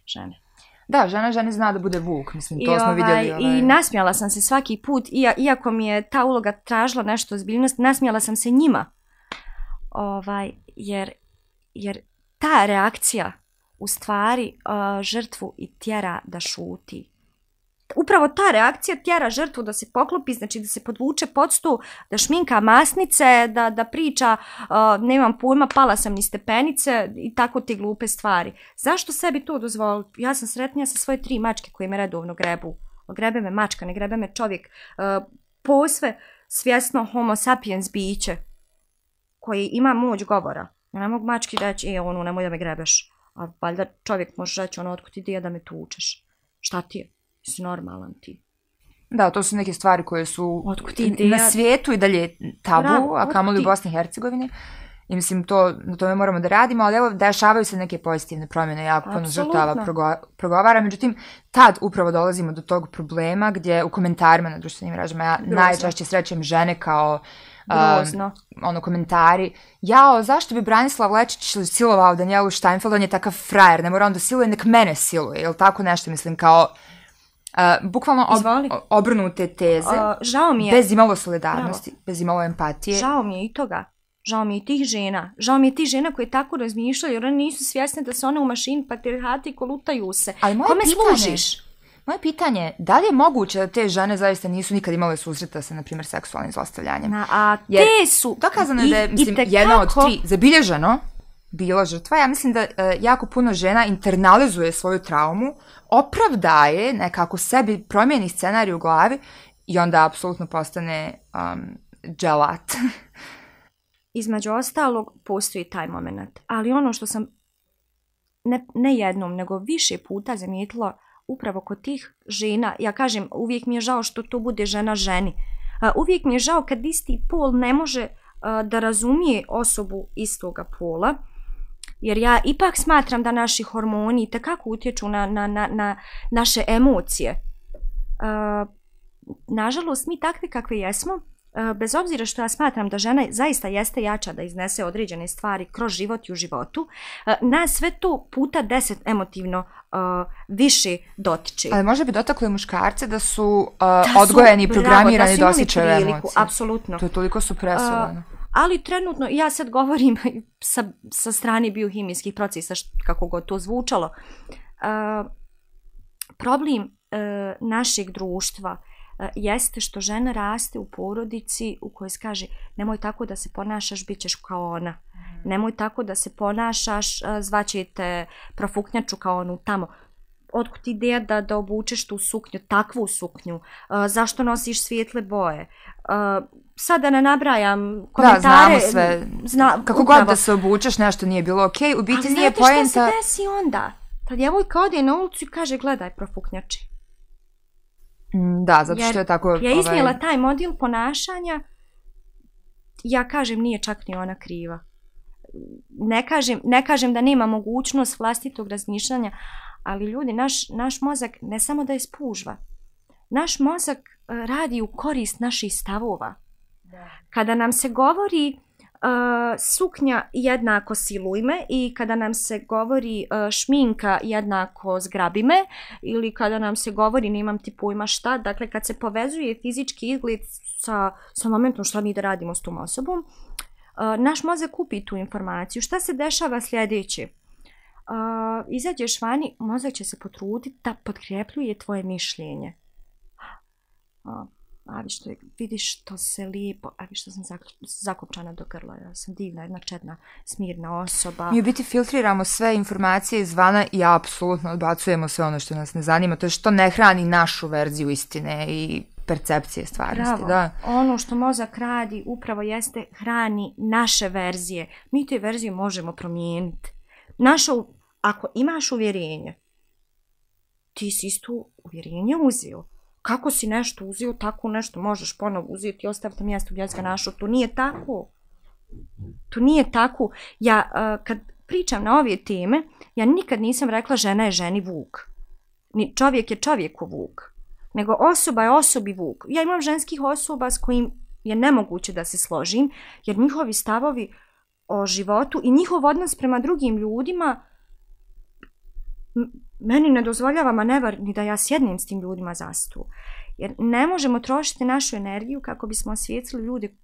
Žene. Da, žena ženi zna da bude vuk, mislim, to I, smo vidjeli. Ovaj... I nasmijala sam se svaki put, ija- iako mi je ta uloga tražila nešto ozbiljnost, nasmijala sam se njima. Ovaj, jer, jer ta reakcija u stvari uh, žrtvu i tjera da šuti. Upravo ta reakcija tjera žrtvu da se poklopi, znači da se podvuče pod stu, da šminka masnice, da, da priča uh, nemam pojma, pala sam ni stepenice i tako te glupe stvari. Zašto sebi to dozvoliti? Ja sam sretnija sa svoje tri mačke koje me redovno grebu. Grebe me mačka, ne grebe me čovjek. Uh, posve svjesno homo sapiens biće koji ima moć govora. Ja ne mogu mački reći, e, ono, nemoj da me grebeš. A valjda čovjek može reći, ono, otkud ti da me tučeš? Šta ti je? Si normalan ti. Da, to su neke stvari koje su ti na svijetu i dalje tabu, Bravo, a kamoli u? Bosni i Hercegovini. I mislim, to, na tome moramo da radimo, ali evo, dešavaju se neke pozitivne promjene, jako puno žrtava progo- progovara, međutim, tad upravo dolazimo do tog problema gdje u komentarima na društvenim mrežama ja Grozno. najčešće srećem žene kao um, Grozno. ono komentari, jao, zašto bi Branislav Lečić silovao Danielu Steinfeld, on je takav frajer, ne mora on da siluje, nek mene siluje, ili tako nešto, mislim, kao, uh, bukvalno ob, Izvoli. obrnute teze, Uh, žao mi je, bez imalo solidarnosti, bez imalo empatije. žao mi je i toga. Žao mi je i tih žena. Žao mi je tih žena koje tako razmišljaju jer one nisu svjesne da se one u mašini patriarhati kolutaju se. Ali moje Kome pitanje, služiš? Moje pitanje je, da li je moguće da te žene zaista nisu nikad imale susreta sa, na primjer, seksualnim zlostavljanjem? Na, a Jer te su... Dokazano je da je, i- mislim, jedna od tri zabilježeno bila žrtva. Ja mislim da e, jako puno žena internalizuje svoju traumu, opravdaje, nekako sebi promijeni scenarij u glavi i onda apsolutno postane um, dželat. <laughs> između ostalog postoji taj moment. Ali ono što sam ne, ne jednom, nego više puta zamijetila upravo kod tih žena, ja kažem, uvijek mi je žao što to bude žena ženi. A, uvijek mi je žao kad isti pol ne može uh, da razumije osobu istoga pola, jer ja ipak smatram da naši hormoni tekako utječu na, na, na, na naše emocije. A, nažalost, mi takvi kakve jesmo, e, bez obzira što ja smatram da žena zaista jeste jača da iznese određene stvari kroz život i u životu, e, nas sve to puta deset emotivno e, više dotiče. Ali možda bi dotakle muškarce da su uh, Da su- odgojeni i bravo, programirani da su osjećaju priliku, emocije. Apsolutno. To je toliko supresovano. Ali trenutno, ja sad govorim <laughs> sa, sa strane biohimijskih procesa, št- kako god to zvučalo, uh, problem uh, našeg društva e, jeste što žena raste u porodici u kojoj se kaže nemoj tako da se ponašaš, bit ćeš kao ona. Mm. Nemoj tako da se ponašaš, e, zvaćete profuknjaču kao onu tamo. Otkud ideja da, da obučeš tu suknju, takvu suknju? Uh, zašto nosiš svijetle boje? Uh, sad da ne nabrajam komentare. Da, znamo sve. Zna, Kako upravo. god da se obučeš, nešto nije bilo okej. Okay. U biti nije poenta... Ali znate što se desi onda? Ta djevojka ode na ulicu i kaže, gledaj, profuknjači. Mm, da, zato što je tako... Jer je iznijela ovaj... taj model ponašanja, ja kažem, nije čak ni ona kriva. Ne kažem, ne kažem da nema mogućnost vlastitog razmišljanja, ali ljudi, naš, naš mozak ne samo da je spužva, naš mozak e, radi u korist naših stavova. Kada nam se govori uh, suknja jednako silujme i kada nam se govori uh, šminka jednako zgrabime ili kada nam se govori nemam ti pojma šta, dakle kad se povezuje fizički izgled sa, sa momentom šta mi da radimo s tom osobom, uh, naš mozak kupi tu informaciju. Šta se dešava sljedeće? Uh, izađeš vani, mozak će se potruditi da podkrepljuje tvoje mišljenje. Uh, a vi što vidiš što se lijepo, a vi što sam zakopčana do grla, ja sam divna, jedna čedna, smirna osoba. Mi u biti filtriramo sve informacije izvana i apsolutno odbacujemo sve ono što nas ne zanima, to je što ne hrani našu verziju istine i percepcije stvarnosti. Bravo. Da. Ono što mozak radi upravo jeste hrani naše verzije. Mi te verzije možemo promijeniti. Naša, ako imaš uvjerenje, ti si isto uvjerenje uzio kako si nešto uzio, tako nešto možeš ponovo uzeti i ostaviti mjesto gdje ga našao. To nije tako. To nije tako. Ja, uh, kad pričam na ove teme, ja nikad nisam rekla žena je ženi vuk. Ni čovjek je čovjeku vuk. Nego osoba je osobi vuk. Ja imam ženskih osoba s kojim je nemoguće da se složim, jer njihovi stavovi o životu i njihov odnos prema drugim ljudima meni ne dozvoljava manevar ni da ja sjednem s tim ljudima za stu. Jer ne možemo trošiti našu energiju kako bismo osvijetili ljude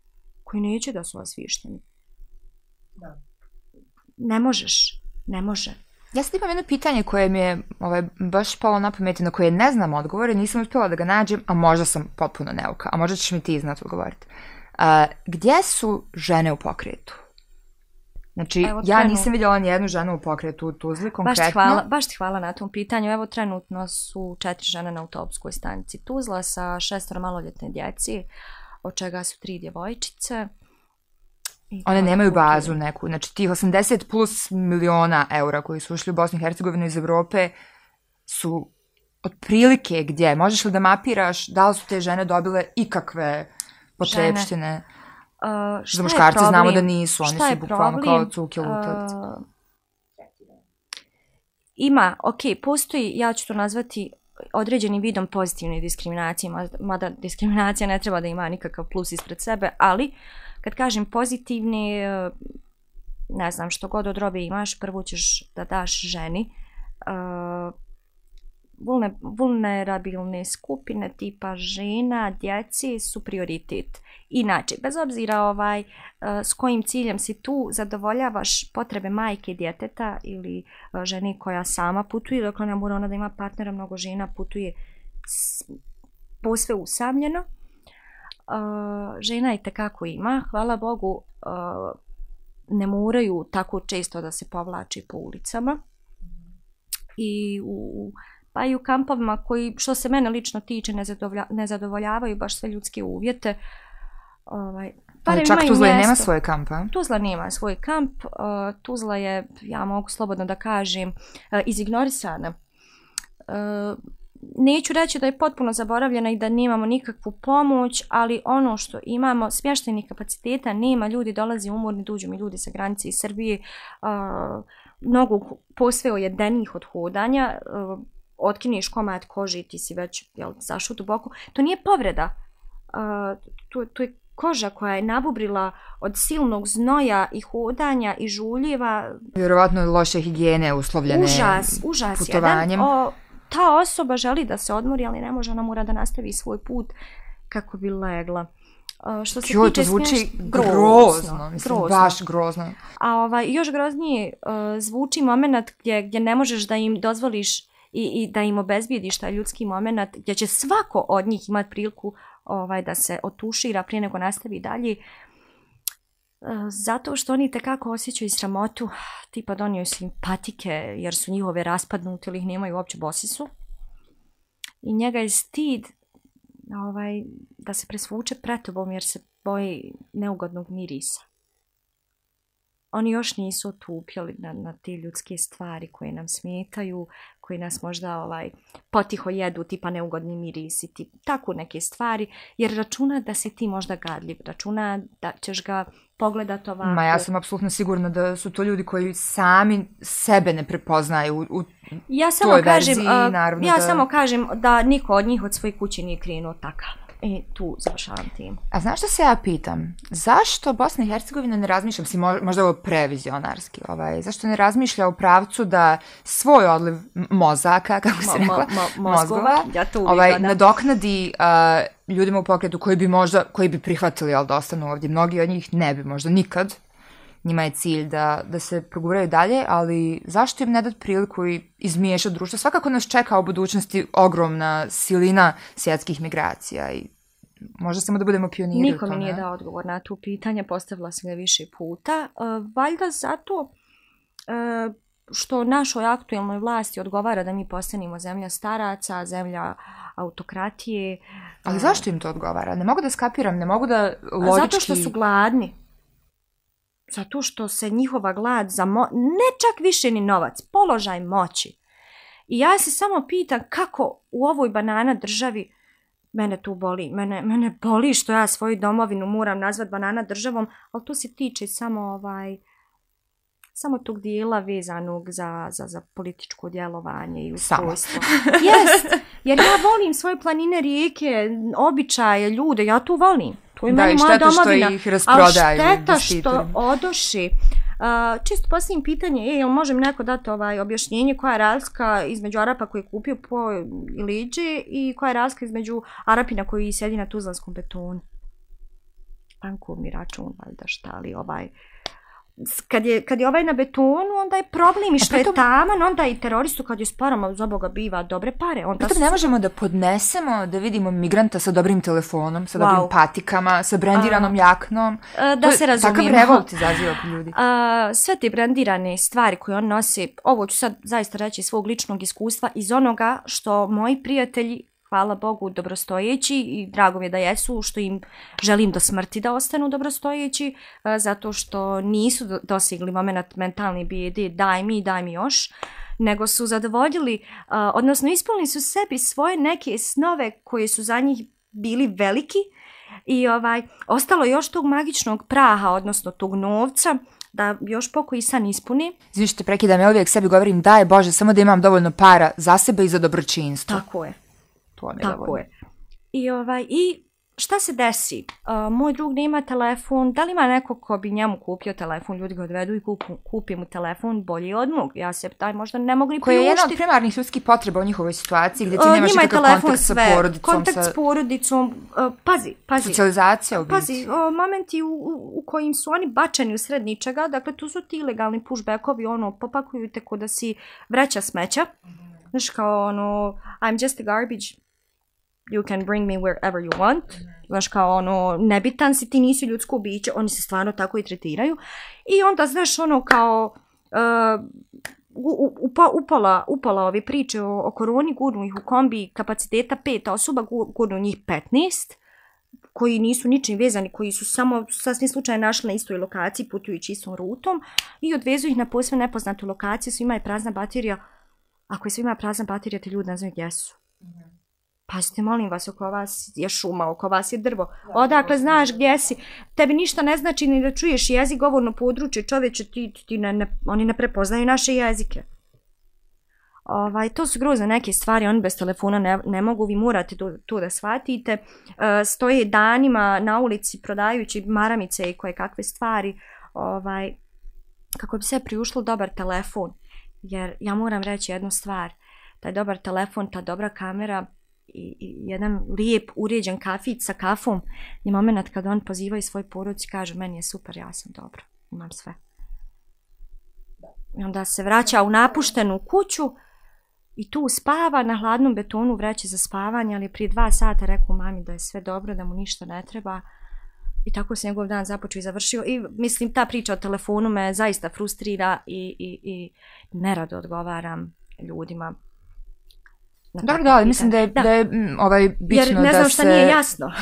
koji neće da su osviješteni. Da. Ne možeš. Ne može. Ja sad imam jedno pitanje koje mi je ovaj, baš palo na pameti, na koje ne znam odgovore, nisam uspjela da ga nađem, a možda sam potpuno neuka, a možda ćeš mi ti znat odgovoriti. Uh, gdje su žene u pokretu? Znači, Evo, ja nisam vidjela ni jednu ženu u pokretu u Tuzli, konkretno. Baš ti, hvala, baš ti hvala na tom pitanju. Evo, trenutno su četiri žene na autobuskoj stanici Tuzla sa šestora maloljetne djeci, od čega su tri djevojčice. I One nemaju bazu neku. Znači, tih 80 plus miliona eura koji su ušli u Bosnu i Hercegovinu iz Evrope su otprilike gdje? Možeš li da mapiraš da li su te žene dobile ikakve potrepštine? Žene. Uh, Za muškarce znamo da nisu, oni su bukvalno kao cuke lutavci. Uh, ima, ok, postoji, ja ću to nazvati određenim vidom pozitivne diskriminacije, mada diskriminacija ne treba da ima nikakav plus ispred sebe, ali kad kažem pozitivne, ne znam, što god od robe imaš, prvo ćeš da daš ženi, uh, vulnerabilne skupine tipa žena, djeci su prioritet. Inače, bez obzira ovaj, eh, s kojim ciljem si tu, zadovoljavaš potrebe majke i djeteta ili eh, ženi koja sama putuje, dok ne mora ona da ima partnera, mnogo žena putuje posve usamljeno. Eh, žena i tekako ima, hvala Bogu, ne moraju tako često da se povlači po ulicama. I u, pa i u kampovima koji, što se mene lično tiče, ne, zadovolja, ne zadovoljavaju baš sve ljudske uvjete. Ovaj, Ali čak Tuzla mjesto. nema svoje kampa? Tuzla nema svoj kamp. Uh, Tuzla je, ja mogu slobodno da kažem, uh, izignorisana. Uh, neću reći da je potpuno zaboravljena i da nemamo nikakvu pomoć, ali ono što imamo, smještajnih kapaciteta, nema ljudi, dolazi umorni, duđu mi ljudi sa granice iz Srbije, uh, mnogo posve ojedenih od hodanja, uh, otkiniš komad kože i ti si već jel, zašao duboko. To nije povreda. Uh, to, to je koža koja je nabubrila od silnog znoja i hodanja i žuljeva. Vjerovatno loše higijene uslovljene užas, užas putovanjem. Jedan, o, ta osoba želi da se odmori, ali ne može, ona mora da nastavi svoj put kako bi legla. Uh, što se Čuo, tiče to zvuči smješ... grozno, grozno, mislim, grozno. baš grozno. A ovaj, još groznije uh, zvuči moment gdje, gdje ne možeš da im dozvoliš i, i da im obezbijediš taj ljudski moment gdje će svako od njih imati priliku ovaj, da se otušira prije nego nastavi dalje. E, zato što oni tekako osjećaju sramotu, tipa donio simpatike jer su njihove raspadnute ili ih nemaju uopće bosi su. I njega je stid ovaj, da se presvuče pretobom jer se boji neugodnog mirisa. Oni još nisu otupjeli na, na te ljudske stvari koje nam smetaju, koji nas možda ovaj potiho jedu, tipa neugodni mirisi, tip, tako neke stvari, jer računa da si ti možda gadljiv, računa da ćeš ga pogledat ovako. Ma ja sam apsolutno sigurna da su to ljudi koji sami sebe ne prepoznaju u, u ja samo toj kažem, verziji, naravno ja da... samo kažem da niko od njih od svoje kuće nije krenuo takav. I tu završavam tim. A znaš što se ja pitam? Zašto Bosna i Hercegovina ne razmišlja, si možda ovo previzionarski, ovaj, zašto ne razmišlja u pravcu da svoj odliv mozaka, <laughs> kako se rekla, mo- mo- mozgova, ja to uvijek ovaj, gledam. nadoknadi uh, ljudima u pokretu koji bi možda, koji bi prihvatili, ali da ostanu ovdje. Mnogi od njih ne bi možda nikad. Njima je cilj da, da se proguraju dalje, ali zašto im ne dati priliku i izmiješati društvo? Svakako nas čeka u budućnosti ogromna silina svjetskih migracija i možda samo da budemo pioniri Niko mi nije dao odgovor na tu pitanje, postavila sam ga više puta. Uh, valjda zato uh, što našoj aktuelnoj vlasti odgovara da mi postanemo zemlja staraca, zemlja autokratije. Ali zašto im to odgovara? Ne mogu da skapiram, ne mogu da logički... Zato što su gladni. Zato što se njihova glad za mo... ne čak više ni novac, položaj moći. I ja se samo pitam kako u ovoj banana državi mene tu boli. Mene, mene boli što ja svoju domovinu moram nazvat banana državom, ali to se tiče samo ovaj samo tog dijela vezanog za, za, za političko djelovanje i ustrojstvo. Jest, jer ja volim svoje planine, rijeke, običaje, ljude, ja tu volim. To je Da, meni i moja šteta što domovina. ih rasprodaju Ali šteta što odoši. Uh, čisto postavim pitanje, je, jel može mi neko dati ovaj objašnjenje koja je razlika između Arapa koji je kupio po Iliđi i koja je razlika između Arapina koji sjedi na Tuzlanskom betonu? Bankovni račun, valjda šta, ali ovaj... s- Kad je, kad je ovaj na betonu, onda je problem i što je pritom- taman, onda i teroristu kad je s parama za Boga biva dobre pare. Onda Pritom ne možemo da podnesemo da vidimo migranta sa dobrim telefonom, sa Wow. dobrim patikama, sa brendiranom jaknom. E, To da je- se razumijemo. Takav revolt izaziva kod ljudi. A, sve te brandirane stvari koje on nosi, ovo ću sad zaista reći iz svog ličnog iskustva, iz onoga što moji prijatelji, hvala Bogu, dobrostojeći i drago mi je da jesu, što im želim do smrti da ostanu dobrostojeći, a, zato što nisu do- dosegli moment mentalni bijede, daj mi, daj mi još, nego su zadovoljili, a, odnosno ispunili su sebi svoje neke snove koje su za njih bili veliki i ovaj ostalo još tog magičnog praha, odnosno tog novca, da još pokoji san ispuni. Te prekidam, ja uvijek sebi govorim daj Bože samo da imam dovoljno para za sebe i za dobročinstvo. Tako je, To je tako je. I, ovaj, I šta se desi? Uh, moj drug nema telefon, da li ima neko ko bi njemu kupio telefon, ljudi ga odvedu i kupu, kupi mu telefon bolji od mog. Ja se taj možda ne mogu ni Koja je jedna od priuštiti. primarnih ljudskih potreba u njihovoj situaciji gdje ti Uh, nemaš je nikakav kontakt sa sve, porodicom, kontakt sa s porodicom, uh, pazi, pazi. socijalizacija u biti. Pazi, o, momenti u, u, u kojim su oni bačeni u sred ničega, dakle tu su ti ilegalni pushbackovi, ono, popakuju te ko da si vreća smeća. Znaš kao ono, I'm just a garbage, you can bring me wherever you want. Znaš kao ono, nebitan si, ti nisi ljudsko biće, oni se stvarno tako i tretiraju. I onda, znaš, ono kao, uh, upa, upala, upala ove priče o, o koroni, gurnu ih u kombi kapaciteta pet osoba, gurnu njih 15 koji nisu ničim vezani, koji su samo sasvim slučajno našli na istoj lokaciji putujući istom rutom i odvezu ih na posve nepoznatu lokaciju, svima je prazna baterija. Ako je svima prazna baterija, te ljudi ne znaju gdje su. Mhm. Pazite, molim vas, oko vas je šuma, oko vas je drvo. Odakle znaš gdje si? Tebi ništa ne znači ni da čuješ jezik, govorno područje, čovječe, ti, ti ne, ne, oni ne prepoznaju naše jezike. Ovaj, to su grozne neke stvari, oni bez telefona ne, ne mogu, vi morate to, to da shvatite. E, stoje danima na ulici prodajući maramice i koje kakve stvari, ovaj, kako bi se priušlo dobar telefon. Jer ja moram reći jednu stvar, taj dobar telefon, ta dobra kamera i, i jedan lijep uređen kafić sa kafom je moment kad on pozivaju svoj porodic i kaže meni je super, ja sam dobro, imam sve. I onda se vraća u napuštenu kuću I tu spava na hladnom betonu vreće za spavanje, ali prije dva sata rekao mami da je sve dobro, da mu ništa ne treba. I tako se njegov dan započeo i završio. I mislim, ta priča o telefonu me zaista frustrira i, i, i nerado odgovaram ljudima. Dobro, da, ali mislim da je, da. da je m, ovaj, bitno Jer ne znam da šta se... nije jasno. <laughs>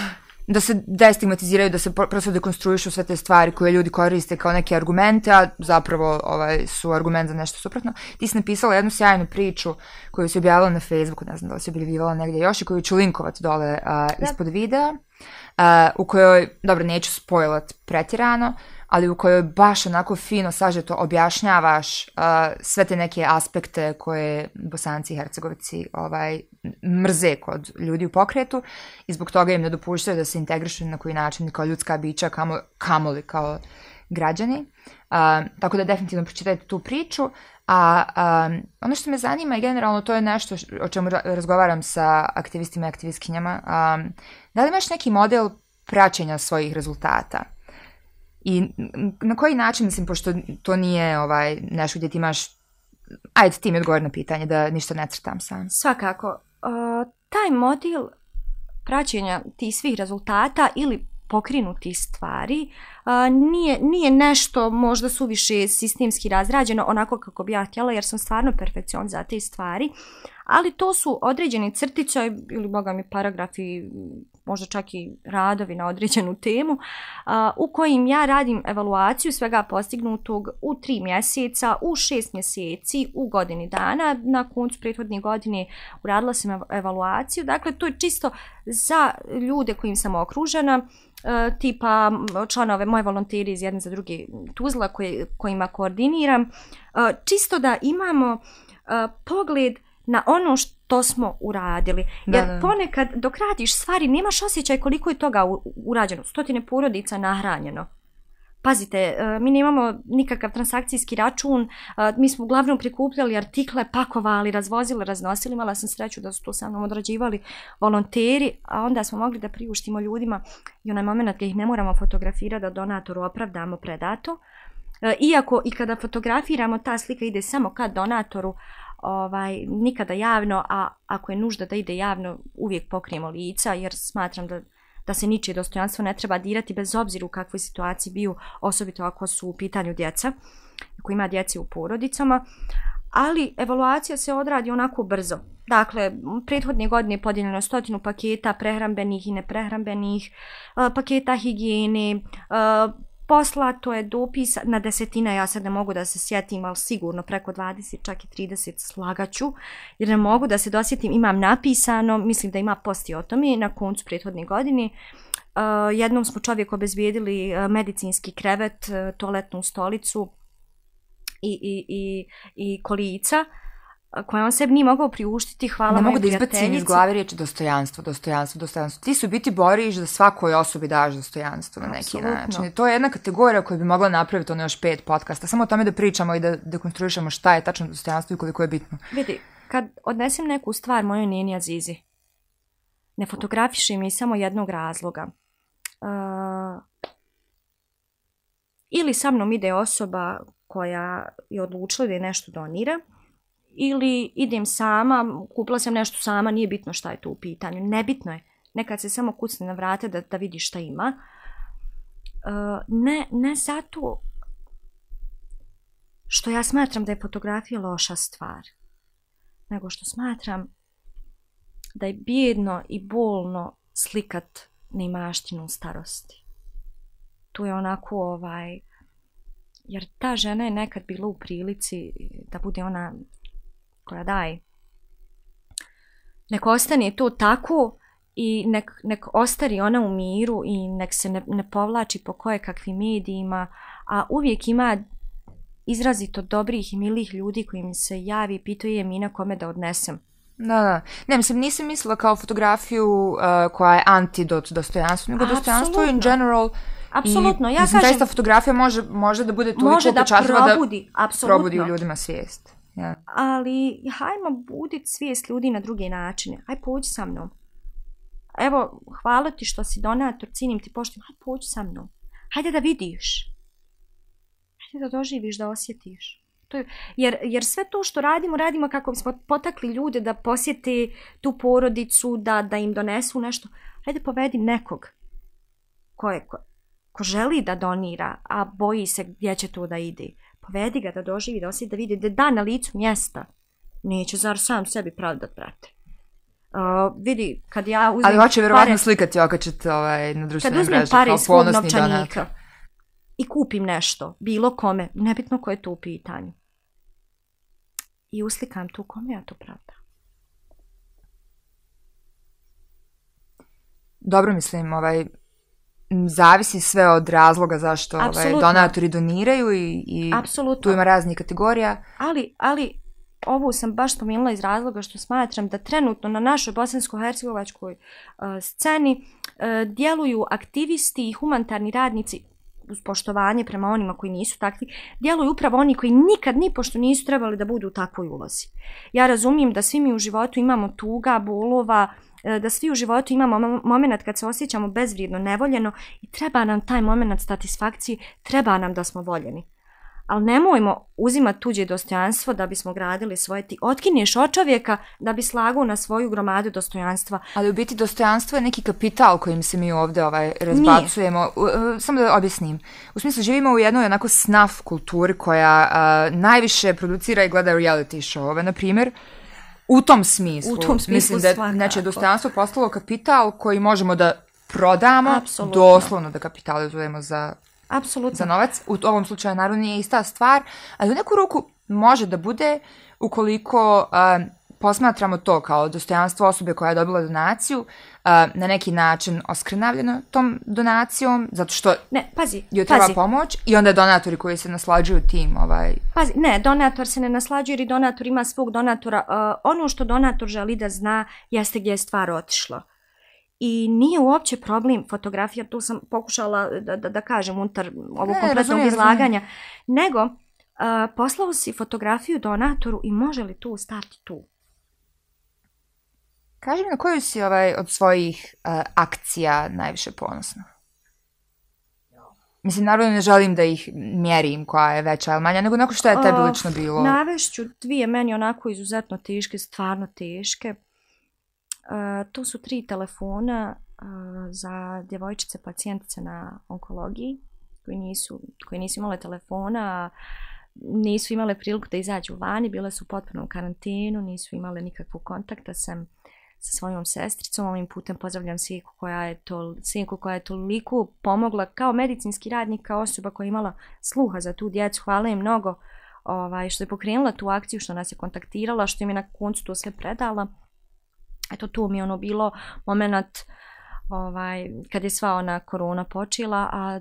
da se destigmatiziraju, da se pro- prosto dekonstruišu sve te stvari koje ljudi koriste kao neke argumente, a zapravo ovaj, su argument za nešto suprotno. Ti si napisala jednu sjajnu priču koju si objavila na Facebooku, ne znam da li si objavljivala negdje još i koju ću linkovati dole a, ispod videa, a, u kojoj, dobro, neću spojlat pretirano, ali u kojoj baš onako fino sažeto objašnjavaš uh, sve te neke aspekte koje bosanci i hercegovci ovaj, mrze kod ljudi u pokretu i zbog toga im ne dopuštaju da se integrišu na koji način kao ljudska bića, kamo, kamoli kao građani. Uh, tako da definitivno pročitajte tu priču. A um, ono što me zanima i generalno to je nešto š- o čemu razgovaram sa aktivistima i aktivistkinjama. Um, da li imaš neki model praćenja svojih rezultata? I na koji način, mislim, pošto to nije ovaj, nešto gdje ti imaš... Ajde, ti mi odgovor na pitanje, da ništa ne crtam sam. Svakako, uh, taj model praćenja tih svih rezultata ili pokrinutih stvari a, nije, nije nešto možda suviše sistemski razrađeno onako kako bi ja htjela jer sam stvarno perfekcion za te stvari, ali to su određeni crtića ili boga mi paragrafi možda čak i radovi na određenu temu, a, u kojim ja radim evaluaciju svega postignutog u tri mjeseca, u šest mjeseci, u godini dana. Na koncu prethodne godine uradila sam evaluaciju. Dakle, to je čisto za ljude kojim sam okružena, e, tipa članove moje volonteri iz jedne za druge Tuzla koje, kojima koordiniram, e, čisto da imamo e, pogled na ono što smo uradili. Da, Jer da. ponekad dok radiš stvari nemaš osjećaj koliko je toga urađeno. Stotine porodica nahranjeno. Pazite, e, mi nemamo nikakav transakcijski račun, e, mi smo uglavnom prikupljali artikle, pakovali, razvozili, raznosili, imala sam sreću da su to sa mnom odrađivali volonteri, a onda smo mogli da priuštimo ljudima i onaj moment gdje ih ne moramo fotografirati da donatoru opravdamo predato. E, iako i kada fotografiramo, ta slika ide samo ka donatoru, ovaj, nikada javno, a ako je nužda da ide javno, uvijek pokrijemo lica, jer smatram da da se ničije dostojanstvo ne treba dirati bez obzira u kakvoj situaciji bio, osobito ako su u pitanju djeca, ako ima djeci u porodicama, ali evaluacija se odradi onako brzo. Dakle, prethodne godine je podijeljeno stotinu paketa prehrambenih i neprehrambenih, paketa higijene, poslato je dopis na desetine, ja sad ne mogu da se sjetim, ali sigurno preko 20, čak i 30 slagaću, jer ne mogu da se dosjetim, imam napisano, mislim da ima posti o tome na koncu prethodne godine. Uh, jednom smo čovjek obezbijedili uh, medicinski krevet, uh, toaletnu stolicu i, i, i, i kolica uh, koje on sebi nije mogao priuštiti, hvala ne mogu da izbacim iz glave riječ dostojanstvo, dostojanstvo, dostojanstvo. Ti su biti boriš da svakoj osobi daš dostojanstvo na neki Apsolutno. način. I to je jedna kategorija koju bi mogla napraviti ono još pet podcasta. Samo o tome da pričamo i da dekonstruišemo šta je tačno dostojanstvo i koliko je bitno. Vidi, kad odnesem neku stvar mojoj neni Azizi, ne fotografišem je iz samo jednog razloga. Uh, ili sa mnom ide osoba koja je odlučila da je nešto donira, ili idem sama, kupila sam nešto sama, nije bitno šta je tu u pitanju. Nebitno je. Nekad se samo kucne na vrate da, da vidi šta ima. Uh, ne, ne zato što ja smatram da je fotografija loša stvar nego što smatram da je bijedno i bolno slikat neimaštinu u starosti. Tu je onako ovaj, jer ta žena je nekad bila u prilici da bude ona koja daje. Nek ostane to tako i nek, nek ostari ona u miru i nek se ne, ne povlači po koje kakvim medijima, a uvijek ima izrazito dobrih i milih ljudi koji mi se javi i pitaju je mi na kome da odnesem. Da, da. Ne, mislim, nisam mislila kao fotografiju uh, koja je antidot dostojanstvu, nego dostojanstvo in general. Apsolutno, ja mislim, kažem- zaista fotografija može, može da bude toliko Može da probudi, da apsolutno. probudi u ljudima svijest. Ja. ali hajmo budit svijest ljudi na druge načine. Aj pođi sa mnom. Evo, hvala ti što si donator, cinim ti poštim, aj pođi sa mnom. Hajde da vidiš. Hajde da doživiš, da osjetiš. To je, jer, jer sve to što radimo, radimo kako bismo potakli ljude da posjete tu porodicu, da, da im donesu nešto. Hajde povedi nekog ko, je, ko, ko želi da donira, a boji se gdje će to da ide. Povedi ga da doživi, da osjeti, da vidi da da na licu mjesta. Neće zar sam sebi pravdat, brate. Uh, vidi, kad ja uzmem Ali hoće vjerovatno slikati okačete ovaj, na društvenim mreži. Kad uzmem pare iz svog novčanika i kupim nešto, bilo kome, nebitno ko je to u pitanju. I uslikam tu kome ja to pravda. Dobro mislim, ovaj, zavisi sve od razloga zašto ovaj, donatori doniraju i, i tu ima raznih kategorija. Ali, ali ovo sam baš spomenula iz razloga što smatram da trenutno na našoj bosansko-hercegovačkoj uh, sceni uh, djeluju aktivisti i humanitarni radnici uz poštovanje prema onima koji nisu takvi, djeluju upravo oni koji nikad ni pošto nisu trebali da budu u takvoj ulozi. Ja razumijem da svi mi u životu imamo tuga, bolova, uh, da svi u životu imamo moment kad se osjećamo bezvrijedno, nevoljeno i treba nam taj moment satisfakcije, treba nam da smo voljeni ali nemojmo uzimati tuđe dostojanstvo da bismo gradili svoje ti. Otkinješ od čovjeka da bi slagao na svoju gromadu dostojanstva. Ali u biti dostojanstvo je neki kapital kojim se mi ovdje ovaj, razbacujemo. U, samo da objasnim. U smislu, živimo u jednoj onako snaf kulturi koja uh, najviše producira i gleda reality show-ove, na primjer. U tom smislu. U tom smislu Mislim da svakako. znači, dostojanstvo postalo kapital koji možemo da prodamo, Absolutno. doslovno da kapitalizujemo za Apsolutno. za novac. U ovom slučaju naravno nije ista stvar, ali u neku ruku može da bude ukoliko uh, posmatramo to kao dostojanstvo osobe koja je dobila donaciju na neki način oskrnavljeno tom donacijom, zato što ne, pazi, joj treba pazi. pomoć i onda donatori koji se naslađuju tim. Ovaj... Pazi, ne, donator se ne naslađuje jer donator ima svog donatora. Uh, ono što donator želi da zna jeste gdje je stvar otišla i nije uopće problem fotografija, tu sam pokušala da, da, da kažem unutar ovog kompletnog razumijem, izlaganja, razumijem. nego uh, poslao si fotografiju donatoru i može li tu stati tu? Kaži mi na koju si ovaj, od svojih uh, akcija najviše ponosna? Mislim, naravno ne želim da ih mjerim koja je veća ili manja, nego neko što je tebi lično bilo. Navešću dvije meni onako izuzetno teške, stvarno teške. Uh, to su tri telefona uh, za djevojčice pacijentice na onkologiji koji nisu, koji nisu imale telefona, nisu imale priliku da izađu vani, bile su potpuno u karantinu, nisu imale nikakvu kontakta sam sa svojom sestricom. Ovim putem pozdravljam sinku koja je, to, sinku koja je toliko pomogla kao medicinski radnik, kao osoba koja je imala sluha za tu djecu. Hvala im mnogo ovaj, što je pokrenula tu akciju, što nas je kontaktirala, što im je na koncu to sve predala eto tu mi je ono bilo moment ovaj, kad je sva ona korona počela, a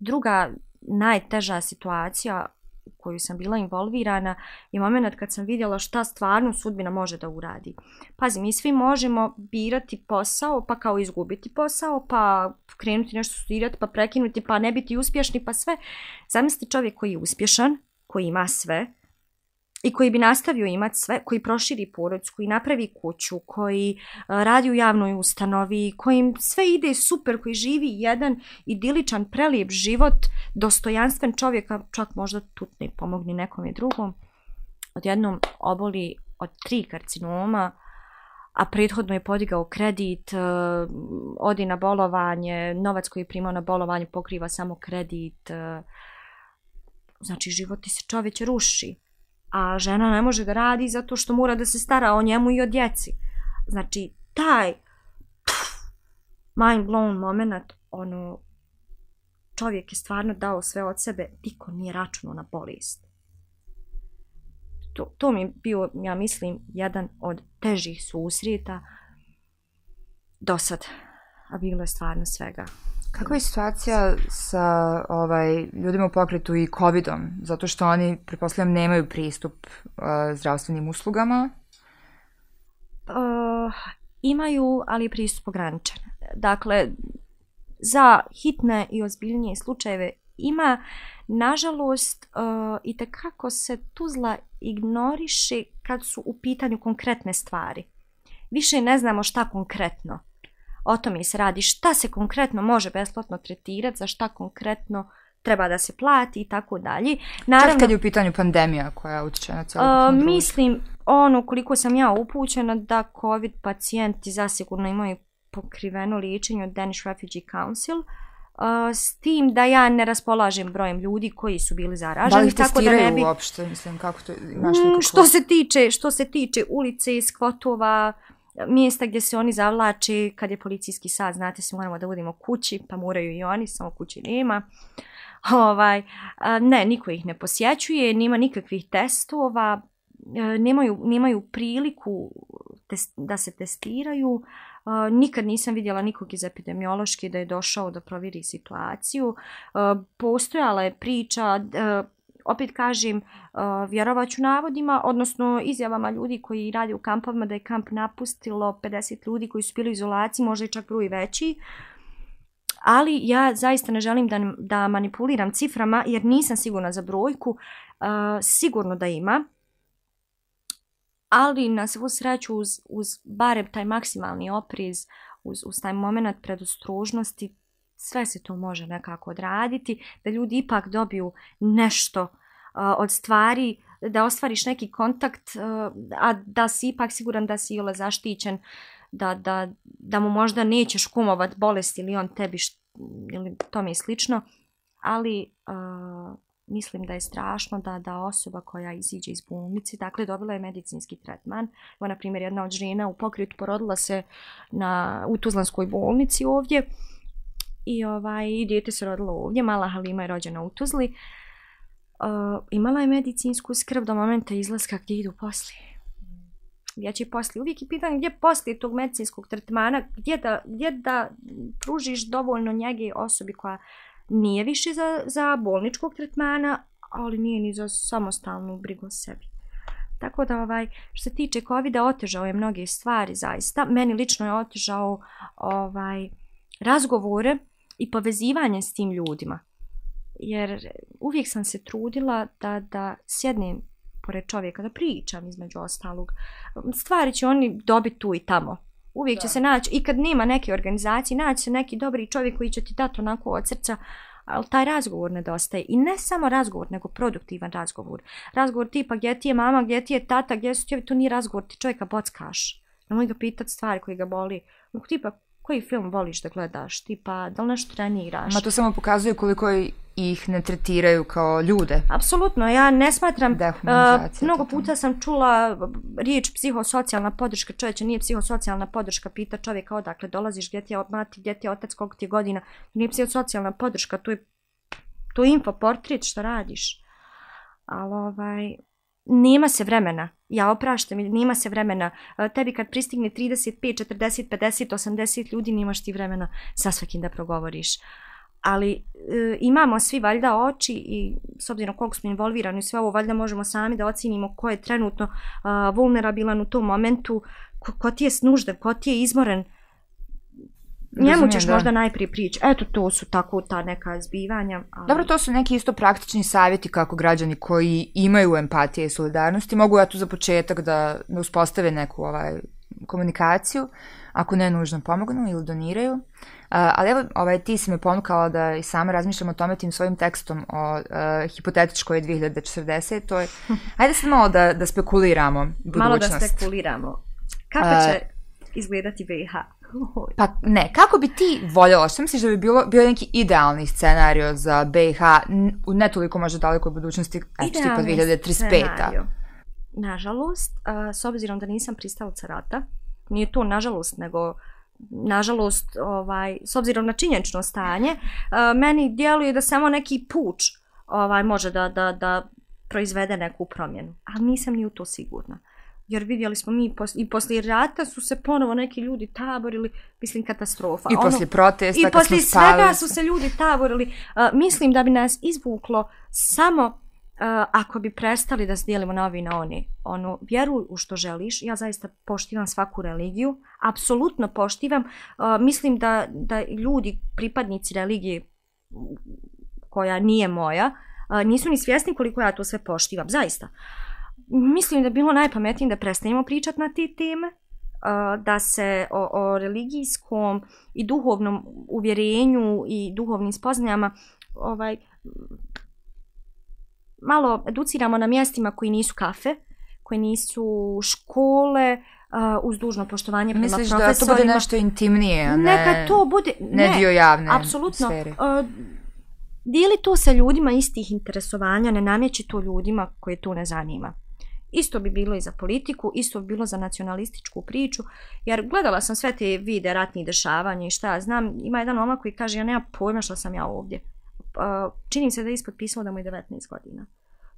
druga najteža situacija u koju sam bila involvirana je moment kad sam vidjela šta stvarno sudbina može da uradi. Pazi, mi svi možemo birati posao, pa kao izgubiti posao, pa krenuti nešto studirati, pa prekinuti, pa ne biti uspješni, pa sve. Zamisli čovjek koji je uspješan, koji ima sve, i koji bi nastavio imati sve, koji proširi porodicu, koji napravi kuću, koji eh, radi u javnoj ustanovi, kojim sve ide super, koji živi jedan idiličan, prelijep život, dostojanstven čovjeka, čak možda tu ne pomogni nekom i drugom, odjednom oboli od tri karcinoma, a prethodno je podigao kredit, eh, odi na bolovanje, novac koji je primao na bolovanje pokriva samo kredit, eh. znači život ti se čovjek ruši a žena ne može da radi zato što mora da se stara o njemu i o djeci. Znači, taj pff, mind blown moment, ono, čovjek je stvarno dao sve od sebe, niko nije računao na bolest. To, to mi je bio, ja mislim, jedan od težih susrijeta do sad. A bilo je stvarno svega. Kakva je situacija sa ovaj, ljudima u pokretu i COVID-om? Zato što oni, prepostavljam, nemaju pristup uh, zdravstvenim uslugama? Uh, imaju, ali pristup ograničen. Dakle, za hitne i ozbiljnije slučajeve ima, nažalost, eh, uh, i tekako se Tuzla ignoriše kad su u pitanju konkretne stvari. Više ne znamo šta konkretno o tome se radi šta se konkretno može besplatno tretirati, za šta konkretno treba da se plati i tako dalje. Naravno, Čak kad je u pitanju pandemija koja utiče na cijelo uh, Mislim, ono koliko sam ja upućena da COVID pacijenti zasigurno imaju pokriveno liječenje od Danish Refugee Council, uh, s tim da ja ne raspolažem brojem ljudi koji su bili zaraženi. Da tako da ne bi... uopšte, mislim, kako to imaš nekako... Što se tiče, što se tiče ulice, skvotova, mjesta gdje se oni zavlače, kad je policijski sad, znate se, moramo da budemo kući, pa moraju i oni, samo kući nema. Ovaj, ne, niko ih ne posjećuje, nema nikakvih testova, e, nemaju, nemaju priliku test, da se testiraju, e, nikad nisam vidjela nikog iz epidemiološke da je došao da provjeri situaciju. E, postojala je priča, opet kažem, uh, vjerovaću navodima, odnosno izjavama ljudi koji radi u kampovima da je kamp napustilo 50 ljudi koji su bili u izolaciji, možda i čak broj veći. Ali ja zaista ne želim da, da manipuliram ciframa jer nisam sigurna za brojku. Uh, sigurno da ima ali na svu sreću uz, uz barem taj maksimalni opriz, uz, uz taj moment predostrožnosti, sve se to može nekako odraditi, da ljudi ipak dobiju nešto uh, od stvari, da ostvariš neki kontakt, uh, a da si ipak siguran da si ile zaštićen, da, da, da mu možda nećeš kumovat bolest ili on tebi št, ili to mi slično, ali uh, mislim da je strašno da da osoba koja iziđe iz bolnice, dakle dobila je medicinski tretman. Evo, na primjer, jedna od žena u pokretu porodila se na, u Tuzlanskoj bolnici ovdje i ovaj, dijete se rodilo ovdje, mala Halima je rođena u Tuzli. Uh, imala je medicinsku skrb do momenta izlaska gdje idu poslije. Gdje će poslije? Uvijek je pitanje gdje poslije tog medicinskog tretmana, gdje da, gdje da pružiš dovoljno njege osobi koja nije više za, za bolničkog tretmana, ali nije ni za samostalnu brigu o sebi. Tako da ovaj što se tiče kovida otežao je mnoge stvari zaista. Meni lično je otežao ovaj razgovore i povezivanje s tim ljudima. Jer uvijek sam se trudila da da sjednem pored čovjeka da pričam između ostalog. Stvari će oni dobiti tu i tamo. Uvijek da. će se naći, i kad nema neke organizacije, naći se neki dobri čovjek koji će ti dati onako od srca, ali taj razgovor nedostaje. I ne samo razgovor, nego produktivan razgovor. Razgovor tipa gdje ti je mama, gdje ti je tata, gdje su ti, to nije razgovor, ti čovjeka bockaš. Nemoj ga pitati stvari koje ga boli. Tipa, koji film voliš da gledaš, tipa da li nešto treniraš. Ma to samo pokazuje koliko ih ne tretiraju kao ljude. Apsolutno, ja ne smatram, uh, mnogo puta sam čula riječ psihosocijalna podrška, čovječe nije psihosocijalna podrška, pita čovjeka odakle dolaziš, gdje ti je mati, gdje ti je otac, koliko ti je godina, nije psihosocijalna podrška, to je, to je infoportret što radiš. Ali ovaj, nema se vremena. Ja opraštam, nema se vremena. E, tebi kad pristigne 35, 40, 50, 80 ljudi, nemaš ti vremena sa svakim da progovoriš. Ali e, imamo svi valjda oči i s obzirom koliko smo involvirani sve ovo, valjda možemo sami da ocinimo ko je trenutno uh, vulnerabilan u tom momentu, ko, ko ti je snužden, ko ti je izmoren, Njemu ćeš da. možda najprije prići. Eto, to su tako ta neka zbivanja. Ali... Dobro, to su neki isto praktični savjeti kako građani koji imaju empatije i solidarnosti mogu ja tu za početak da, da uspostave neku ovaj, komunikaciju, ako ne nužno pomognu ili doniraju. Uh, ali evo, ovaj, ti si me ponukala da i sama razmišljam o tome tim svojim tekstom o uh, hipotetičkoj 2040. To je... Ajde sad malo da, da spekuliramo budućnost. Malo da spekuliramo. Kako će uh, izgledati BiH? Pa ne, kako bi ti voljela, što misliš da bi bilo, bio neki idealni scenario za BiH, ne toliko možda daleko u budućnosti, eto tipa 2035. Nažalost, uh, s obzirom da nisam pristalica rata, nije to nažalost, nego nažalost, ovaj, s obzirom na činjenično stanje, uh, meni djeluje da samo neki puč ovaj, može da, da, da proizvede neku promjenu. Ali nisam ni u to sigurna jer vidjeli smo mi pos i poslije rata su se ponovo neki ljudi taborili, mislim katastrofa. I poslije ono, protesta, I poslije svega su se ljudi taborili. Uh, mislim da bi nas izvuklo samo uh, ako bi prestali da se dijelimo na ovi na oni. Ono, vjeruj u što želiš, ja zaista poštivam svaku religiju, apsolutno poštivam. Uh, mislim da, da ljudi, pripadnici religije koja nije moja, uh, nisu ni svjesni koliko ja to sve poštivam, zaista. Uh, mislim da je bilo najpametnije da prestanemo pričati na te teme, da se o, o religijskom i duhovnom uvjerenju i duhovnim spoznajama ovaj, malo educiramo na mjestima koji nisu kafe, koji nisu škole, uh, uz dužno poštovanje prema Misliš profesorima. da to bude nešto intimnije, a ne, Neka to bude, ne, dio javne apsolutno. sfere? Uh, dijeli to sa ljudima istih interesovanja, ne namjeći to ljudima koje to ne zanima. Isto bi bilo i za politiku, isto bi bilo za nacionalističku priču, jer gledala sam sve te vide ratnih dešavanja i šta ja znam, ima jedan omak koji kaže ja nema pojma što sam ja ovdje. Pa, uh, čini se da je ispod pisalo da mu je 19 godina.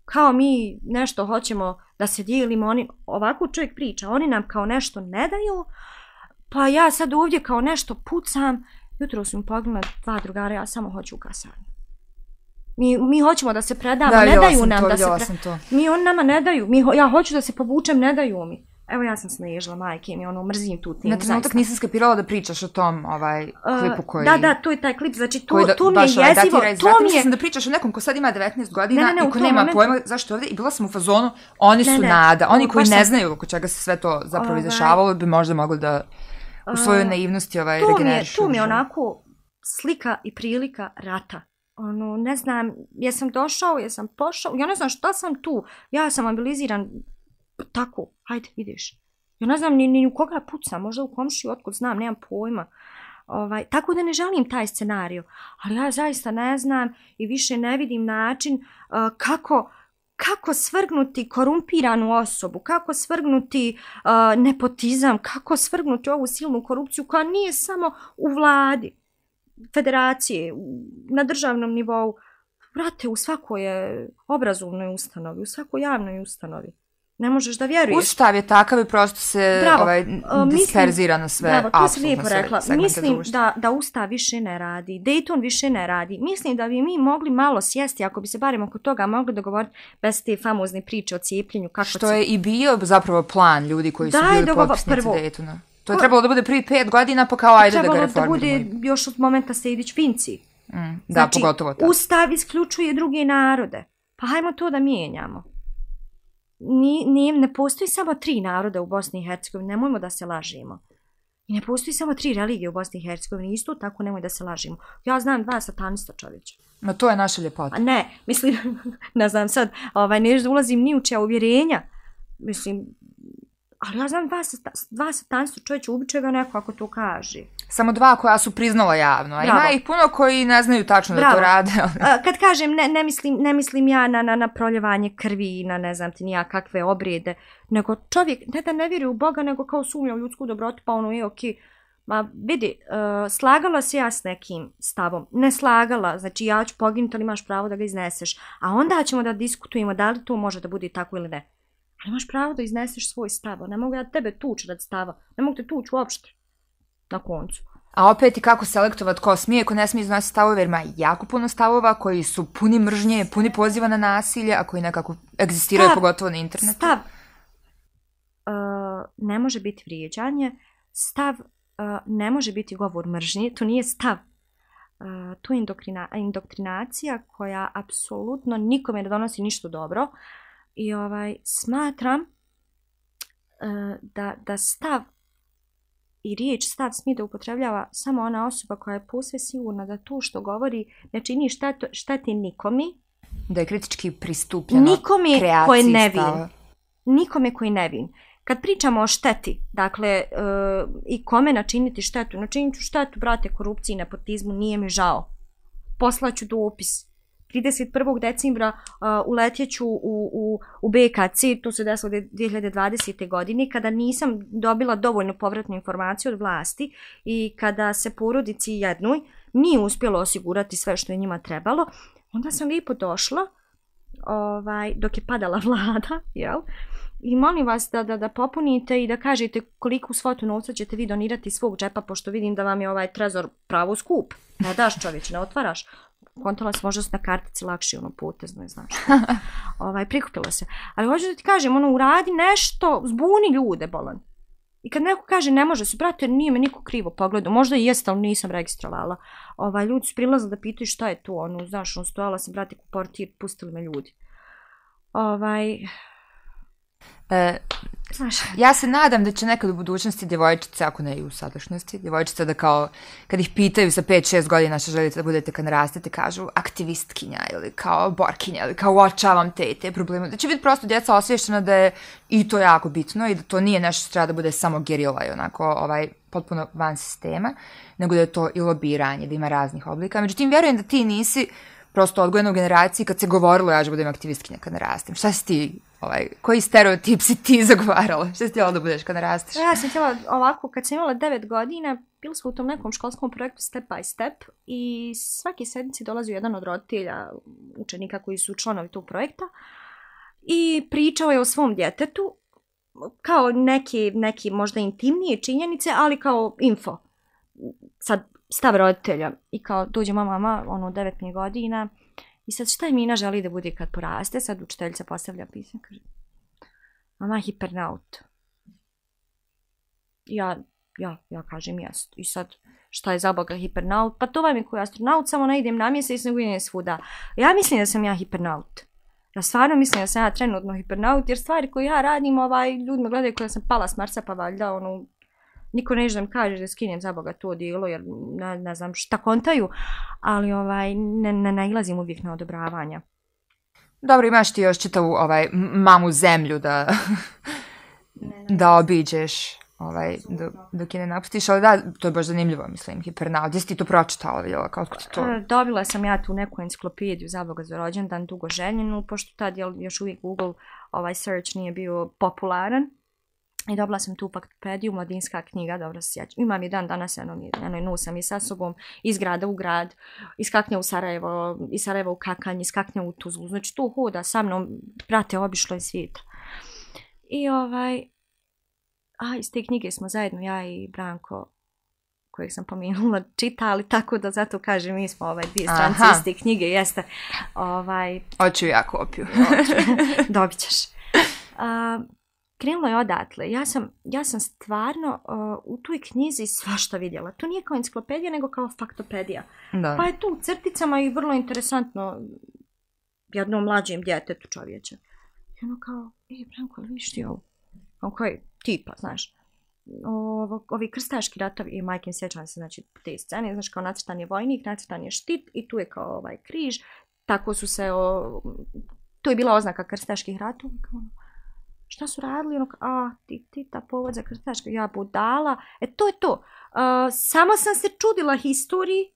Kao mi nešto hoćemo da se dijelimo, oni, ovako čovjek priča, oni nam kao nešto ne daju, pa ja sad ovdje kao nešto pucam, jutro sam pogledala dva drugara, ja samo hoću u kasarnu. Mi, mi hoćemo da se predamo, Da, ne daju sam nam to, da se vidjela pre... sam to. Mi on nama ne daju, mi, ho- ja hoću da se povučem, ne daju mi. Evo ja sam snežila, majke mi, ono, mrzim tu tim, Na trenutak nisam skapirala da pričaš o tom ovaj, Uh, klipu koji... Da, da, to je taj klip, znači to, da, to mi je baš, ovaj, jezivo, iz to mi je... Mislim da pričaš o nekom ko sad ima 19 godina Ne, ne, ne, i ko nema momentu- pojma zašto je ovdje. I bila sam u fazonu, oni su Ne, ne, nada. Oni koji ne sam- znaju oko čega se sve to zapravo Ovaj. izdešavalo bi možda mogli da u svojoj naivnosti ovaj, to mi je, regenerišu. to mi je onako slika i prilika rata. Ono, ne znam, jesam došao, jesam pošao, ja ne znam šta sam tu. Ja sam mobiliziran tako, hajde, ideš. Ja ne znam ni, ni u koga pucam, možda u komšiju, otkud znam, nemam pojma. Ovaj, tako da ne želim taj scenariju. Ali ja zaista ne znam i više ne vidim način uh, kako kako svrgnuti korumpiranu osobu, kako svrgnuti uh, nepotizam, kako svrgnuti ovu silnu korupciju koja nije samo u vladi, federacije, na državnom nivou, vrate u svakoj obrazovnoj ustanovi, u svakoj javnoj ustanovi. Ne možeš da vjeruješ. Ustav je takav i prosto se Bravo. ovaj, mislim- disperzira na sve, Bravo, to si lijepo rekla. Mislim društva. da, da Ustav više ne radi, Dayton više ne radi. Mislim da bi mi mogli malo sjesti, ako bi se barem oko toga mogli dogovoriti bez te famozne priče o cijepljenju. Kako Što je i bio zapravo plan ljudi koji su Daj bili potpisnici. Daytona. To je trebalo da bude prvi pet godina, pa kao ajde da ga trebalo da reformiramo. bude još od momenta Sejdić Finci. Mm, da, Znači, pogotovo tako. Ustav isključuje druge narode. Pa hajmo to da mijenjamo. Ni, ni, ne postoji samo tri naroda u Bosni i Hercegovini, nemojmo da se lažemo. I ne postoji samo tri religije u Bosni i Hercegovini, isto tako nemoj da se lažemo. Ja znam dva satanista čovječa. Ma to je naša ljepota. A ne, mislim, <laughs> ne znam sad, ovaj, ne ulazim ni u čija uvjerenja. Mislim, ali ja znam dva, sata, dva satanista čovječa, ubiće ga neko ako to kaže. Samo dva koja su priznala javno, a ima Bravo. ih puno koji ne znaju tačno da to Bravo. rade. ali- A, kad kažem, ne, ne, mislim, ne mislim ja na, na, na proljevanje krvi, na ne znam ti nija kakve obrijede, nego čovjek ne da ne vjeruje u Boga, nego kao sumnja u ljudsku dobrotu, pa ono je okej. Ma vidi, uh, slagala se ja s nekim stavom, ne slagala, znači ja ću poginuti, ali imaš pravo da ga izneseš, a onda ćemo da diskutujemo da li to može da bude tako ili ne. Ali imaš pravo da izneseš svoj stav, ne mogu ja tebe tući rad stava, ne mogu te tući uopšte, na koncu. A opet i kako selektovat ko smije, ko ne smije iznositi stavove, jer ima jako puno stavova koji su puni mržnje, puni poziva na nasilje, a koji nekako egzistiraju Stav- pogotovo na internetu. Stav. Uh, ne može biti vrijeđanje, stav uh, ne može biti govor mržnje, to nije stav. Uh, to je indoktrina, indoktrinacija koja apsolutno nikome ne donosi ništa dobro i ovaj smatram uh, da, da stav i riječ stav smije da upotrebljava samo ona osoba koja je posve sigurna da to što govori ne čini štetu, šteti nikomi, Da je kritički pristupljeno nikome kreaciji ko je nevin stava. nikome koji nevin. Kad pričamo o šteti, dakle, e, i kome načiniti štetu, načinit ću štetu, brate, korupciji nepotizmu, nije mi žao. Poslaću dopis. 31. decembra uh, uletjeću u, u, u BKC, to se desilo 2020. godine, kada nisam dobila dovoljno povratnu informaciju od vlasti i kada se porodici jednoj nije uspjelo osigurati sve što je njima trebalo, onda sam lijepo došla, ovaj, dok je padala <laughs> vlada, jel? I molim vas da, da, da popunite i da kažete koliko svotu novca ćete vi donirati svog džepa, pošto vidim da vam je ovaj trezor pravo skup. Ne daš čovječ, ne otvaraš. Kontala se možda na kartici lakše, ono potezno je, znaš. <laughs> ovaj, prikupila se. Ali hoću da ti kažem, ono, uradi nešto, zbuni ljude, bolan. I kad neko kaže ne može se, brate, nije me niko krivo pogledao, možda i jeste, ali nisam registrovala. Ovaj, ljudi su prilazili da pitaju šta je to, ono, znaš, on stojala sam, brate, ku portir, pustili me ljudi. Ovaj, E, Znaš, Ja se nadam da će nekad u budućnosti djevojčice, ako ne i u sadašnjosti, djevojčice da kao, kad ih pitaju sa 5-6 godina što želite da budete kad narastete, kažu aktivistkinja ili kao borkinja ili kao uočavam te i te probleme. Da će biti prosto djeca osvješćena da je i to jako bitno i da to nije nešto što treba da bude samo gerila i onako ovaj, potpuno van sistema, nego da je to i lobiranje, da ima raznih oblika. Međutim, vjerujem da ti nisi prosto odgojena u generaciji kad se govorilo ja ću budem aktivistkinja kad narastem. Šta si ti, ovaj, koji stereotip si ti zagovarala? Šta si ti da budeš kad narasteš? Ja sam htjela ovako, kad sam imala 9 godina, bili smo u tom nekom školskom projektu Step by Step i svaki sedmici dolazi jedan od roditelja učenika koji su članovi tog projekta i pričao je o svom djetetu kao neki, neki možda intimnije činjenice, ali kao info. Sad, stav roditelja. I kao dođe mama, mama, ono, 9 godina. I sad šta je Mina želi da bude kad poraste? Sad učiteljica postavlja pisanje, kaže, mama hipernaut. Ja, ja, ja kažem jest. I sad, šta je za Boga hipernaut? Pa to vam je koji astronaut, samo ne idem na mjesec, nego idem svuda. Ja mislim da sam ja hipernaut. Ja stvarno mislim da sam ja trenutno hipernaut, jer stvari koje ja radim, ovaj, ljudi me gledaju koja sam pala s Marsa, pa valjda, ono, niko ne da mi kaže da skinem za Boga to dijelo, jer ne, ne znam šta kontaju, ali ovaj, ne, ne nailazim uvijek na odobravanja. Dobro, imaš ti još čitavu ovaj, mamu zemlju da, da obiđeš ovaj, dok, dok je ne napustiš, ali da, to je baš zanimljivo, mislim, hipernaut. Gdje si ti to pročitala, vidjela, kako ti to... E, Dobila sam ja tu neku enciklopediju za Boga za rođendan dugo željenu, pošto tad je još uvijek Google ovaj search nije bio popularan. I dobila sam tu faktopediju, mladinska knjiga, dobro se sjećam. Imam je dan danas, eno, eno nosam je sa sobom iz grada u grad, iz Kaknja u Sarajevo, iz Sarajeva u Kakanj, iz Kaknja u Tuzlu. Znači tu hoda sa mnom, prate, obišlo je svijeta. I ovaj, a iz te knjige smo zajedno, ja i Branko, kojeg sam pomenula, čitali, tako da zato kažem, mi smo ovaj, dvije strance Aha. iz te knjige, jeste. Ovaj, Hoću ja kopiju. <laughs> dobit ćeš. A, krenulo je odatle. Ja sam, ja sam stvarno uh, u toj knjizi svašta vidjela. To nije kao enciklopedija, nego kao faktopedija. da. Pa je tu u crticama i vrlo interesantno jednom mlađem djetetu čovječe. I ono kao, ej, Branko, jel vidiš ti ovo? On koji, tipa, znaš. Ovo, ovi krstaški ratovi, i majke sjećam se, znači, te scene, znaš, kao nacrtan je vojnik, nacrtan je štit i tu je kao ovaj križ. Tako su se, o, to je bila oznaka krstaških ratova. Kao, ono, šta su radili? Ono, a, ti, ti, ta povod za krstaške, ja budala. E, to je to. Uh, sama sam se čudila historiji,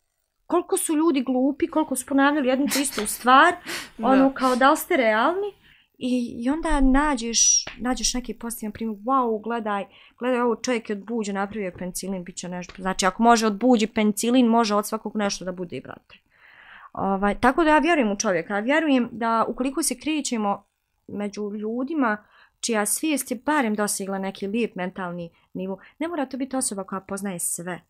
koliko su ljudi glupi, koliko su ponavljali jednu te istu stvar, <laughs> Da. ono kao da li ste realni i, i onda nađeš, nađeš neki pozitivan primjer, wow, gledaj, gledaj ovo čovjek je od buđe napravio penicilin, bit će nešto, znači ako može od buđi penicilin, može od svakog nešto da bude i brate. Ovaj, tako da ja vjerujem u čovjeka, ja vjerujem da ukoliko se krećemo među ljudima čija svijest je barem dosigla neki lijep mentalni nivo, ne mora to biti osoba koja poznaje sve,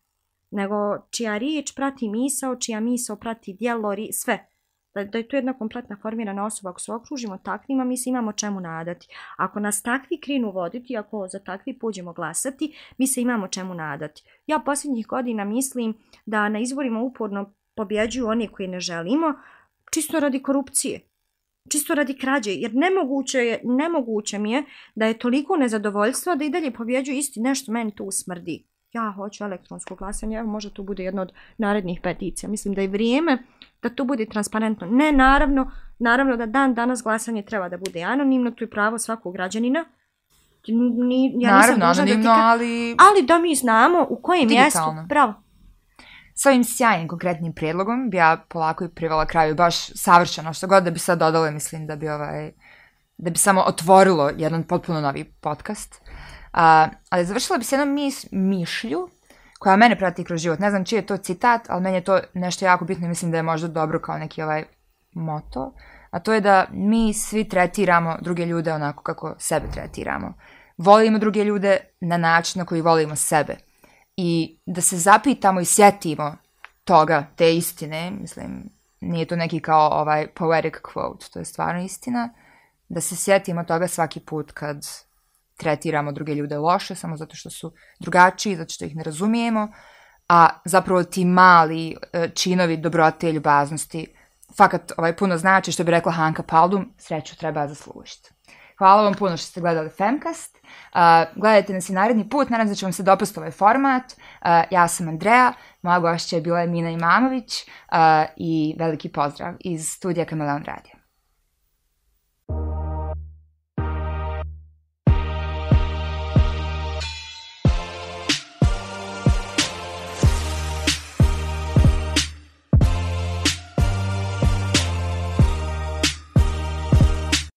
nego čija riječ prati misao, čija misao prati djelo, ri- sve. Da, da je to jedna kompletna formirana osoba. Ako se okružimo takvima, mi se imamo čemu nadati. Ako nas takvi krinu voditi, ako za takvi pođemo glasati, mi se imamo čemu nadati. Ja posljednjih godina mislim da na izborima uporno pobjeđuju oni koji ne želimo, čisto radi korupcije. Čisto radi krađe, jer nemoguće, je, nemoguće mi je da je toliko nezadovoljstva da i dalje pobjeđuju isti nešto meni tu smrdi. Ja hoću elektronsko glasanje, evo možda to bude jedna od narednih peticija. Mislim da je vrijeme da to bude transparentno. Ne, naravno, naravno da dan danas glasanje treba da bude anonimno, to je pravo svakog građanina. Ni, ja nisam Naravno, dužna da ti anonimno, ka- ali ali da mi znamo u kojem mjestu, Digitalno s ovim sjajnim konkretnim prijedlogom bi ja polako i privala kraju baš savršeno, što god da bi sad dodala, mislim da bi ovaj, da bi samo otvorilo jedan potpuno novi podcast. A, ali završila bi se jednom mis, mišlju koja mene prati kroz život. Ne znam čiji je to citat, ali meni je to nešto jako bitno i mislim da je možda dobro kao neki ovaj moto. A to je da mi svi tretiramo druge ljude onako kako sebe tretiramo. Volimo druge ljude na način na koji volimo sebe. I da se zapitamo i sjetimo toga, te istine, mislim, nije to neki kao ovaj poetic quote, to je stvarno istina, da se sjetimo toga svaki put kad tretiramo druge ljude loše, samo zato što su drugačiji, zato što ih ne razumijemo, a zapravo ti mali e, činovi dobrote i ljubaznosti fakat ovaj, puno znači, što bi rekla Hanka Paldum, sreću treba zaslužiti. Hvala vam puno što ste gledali Femcast. Uh, gledajte nas i naredni put, nadam se da će vam se dopasti ovaj format. Uh, ja sam Andreja, moja gošća je bila Mina Imamović uh, i veliki pozdrav iz studija Kameleon Radio.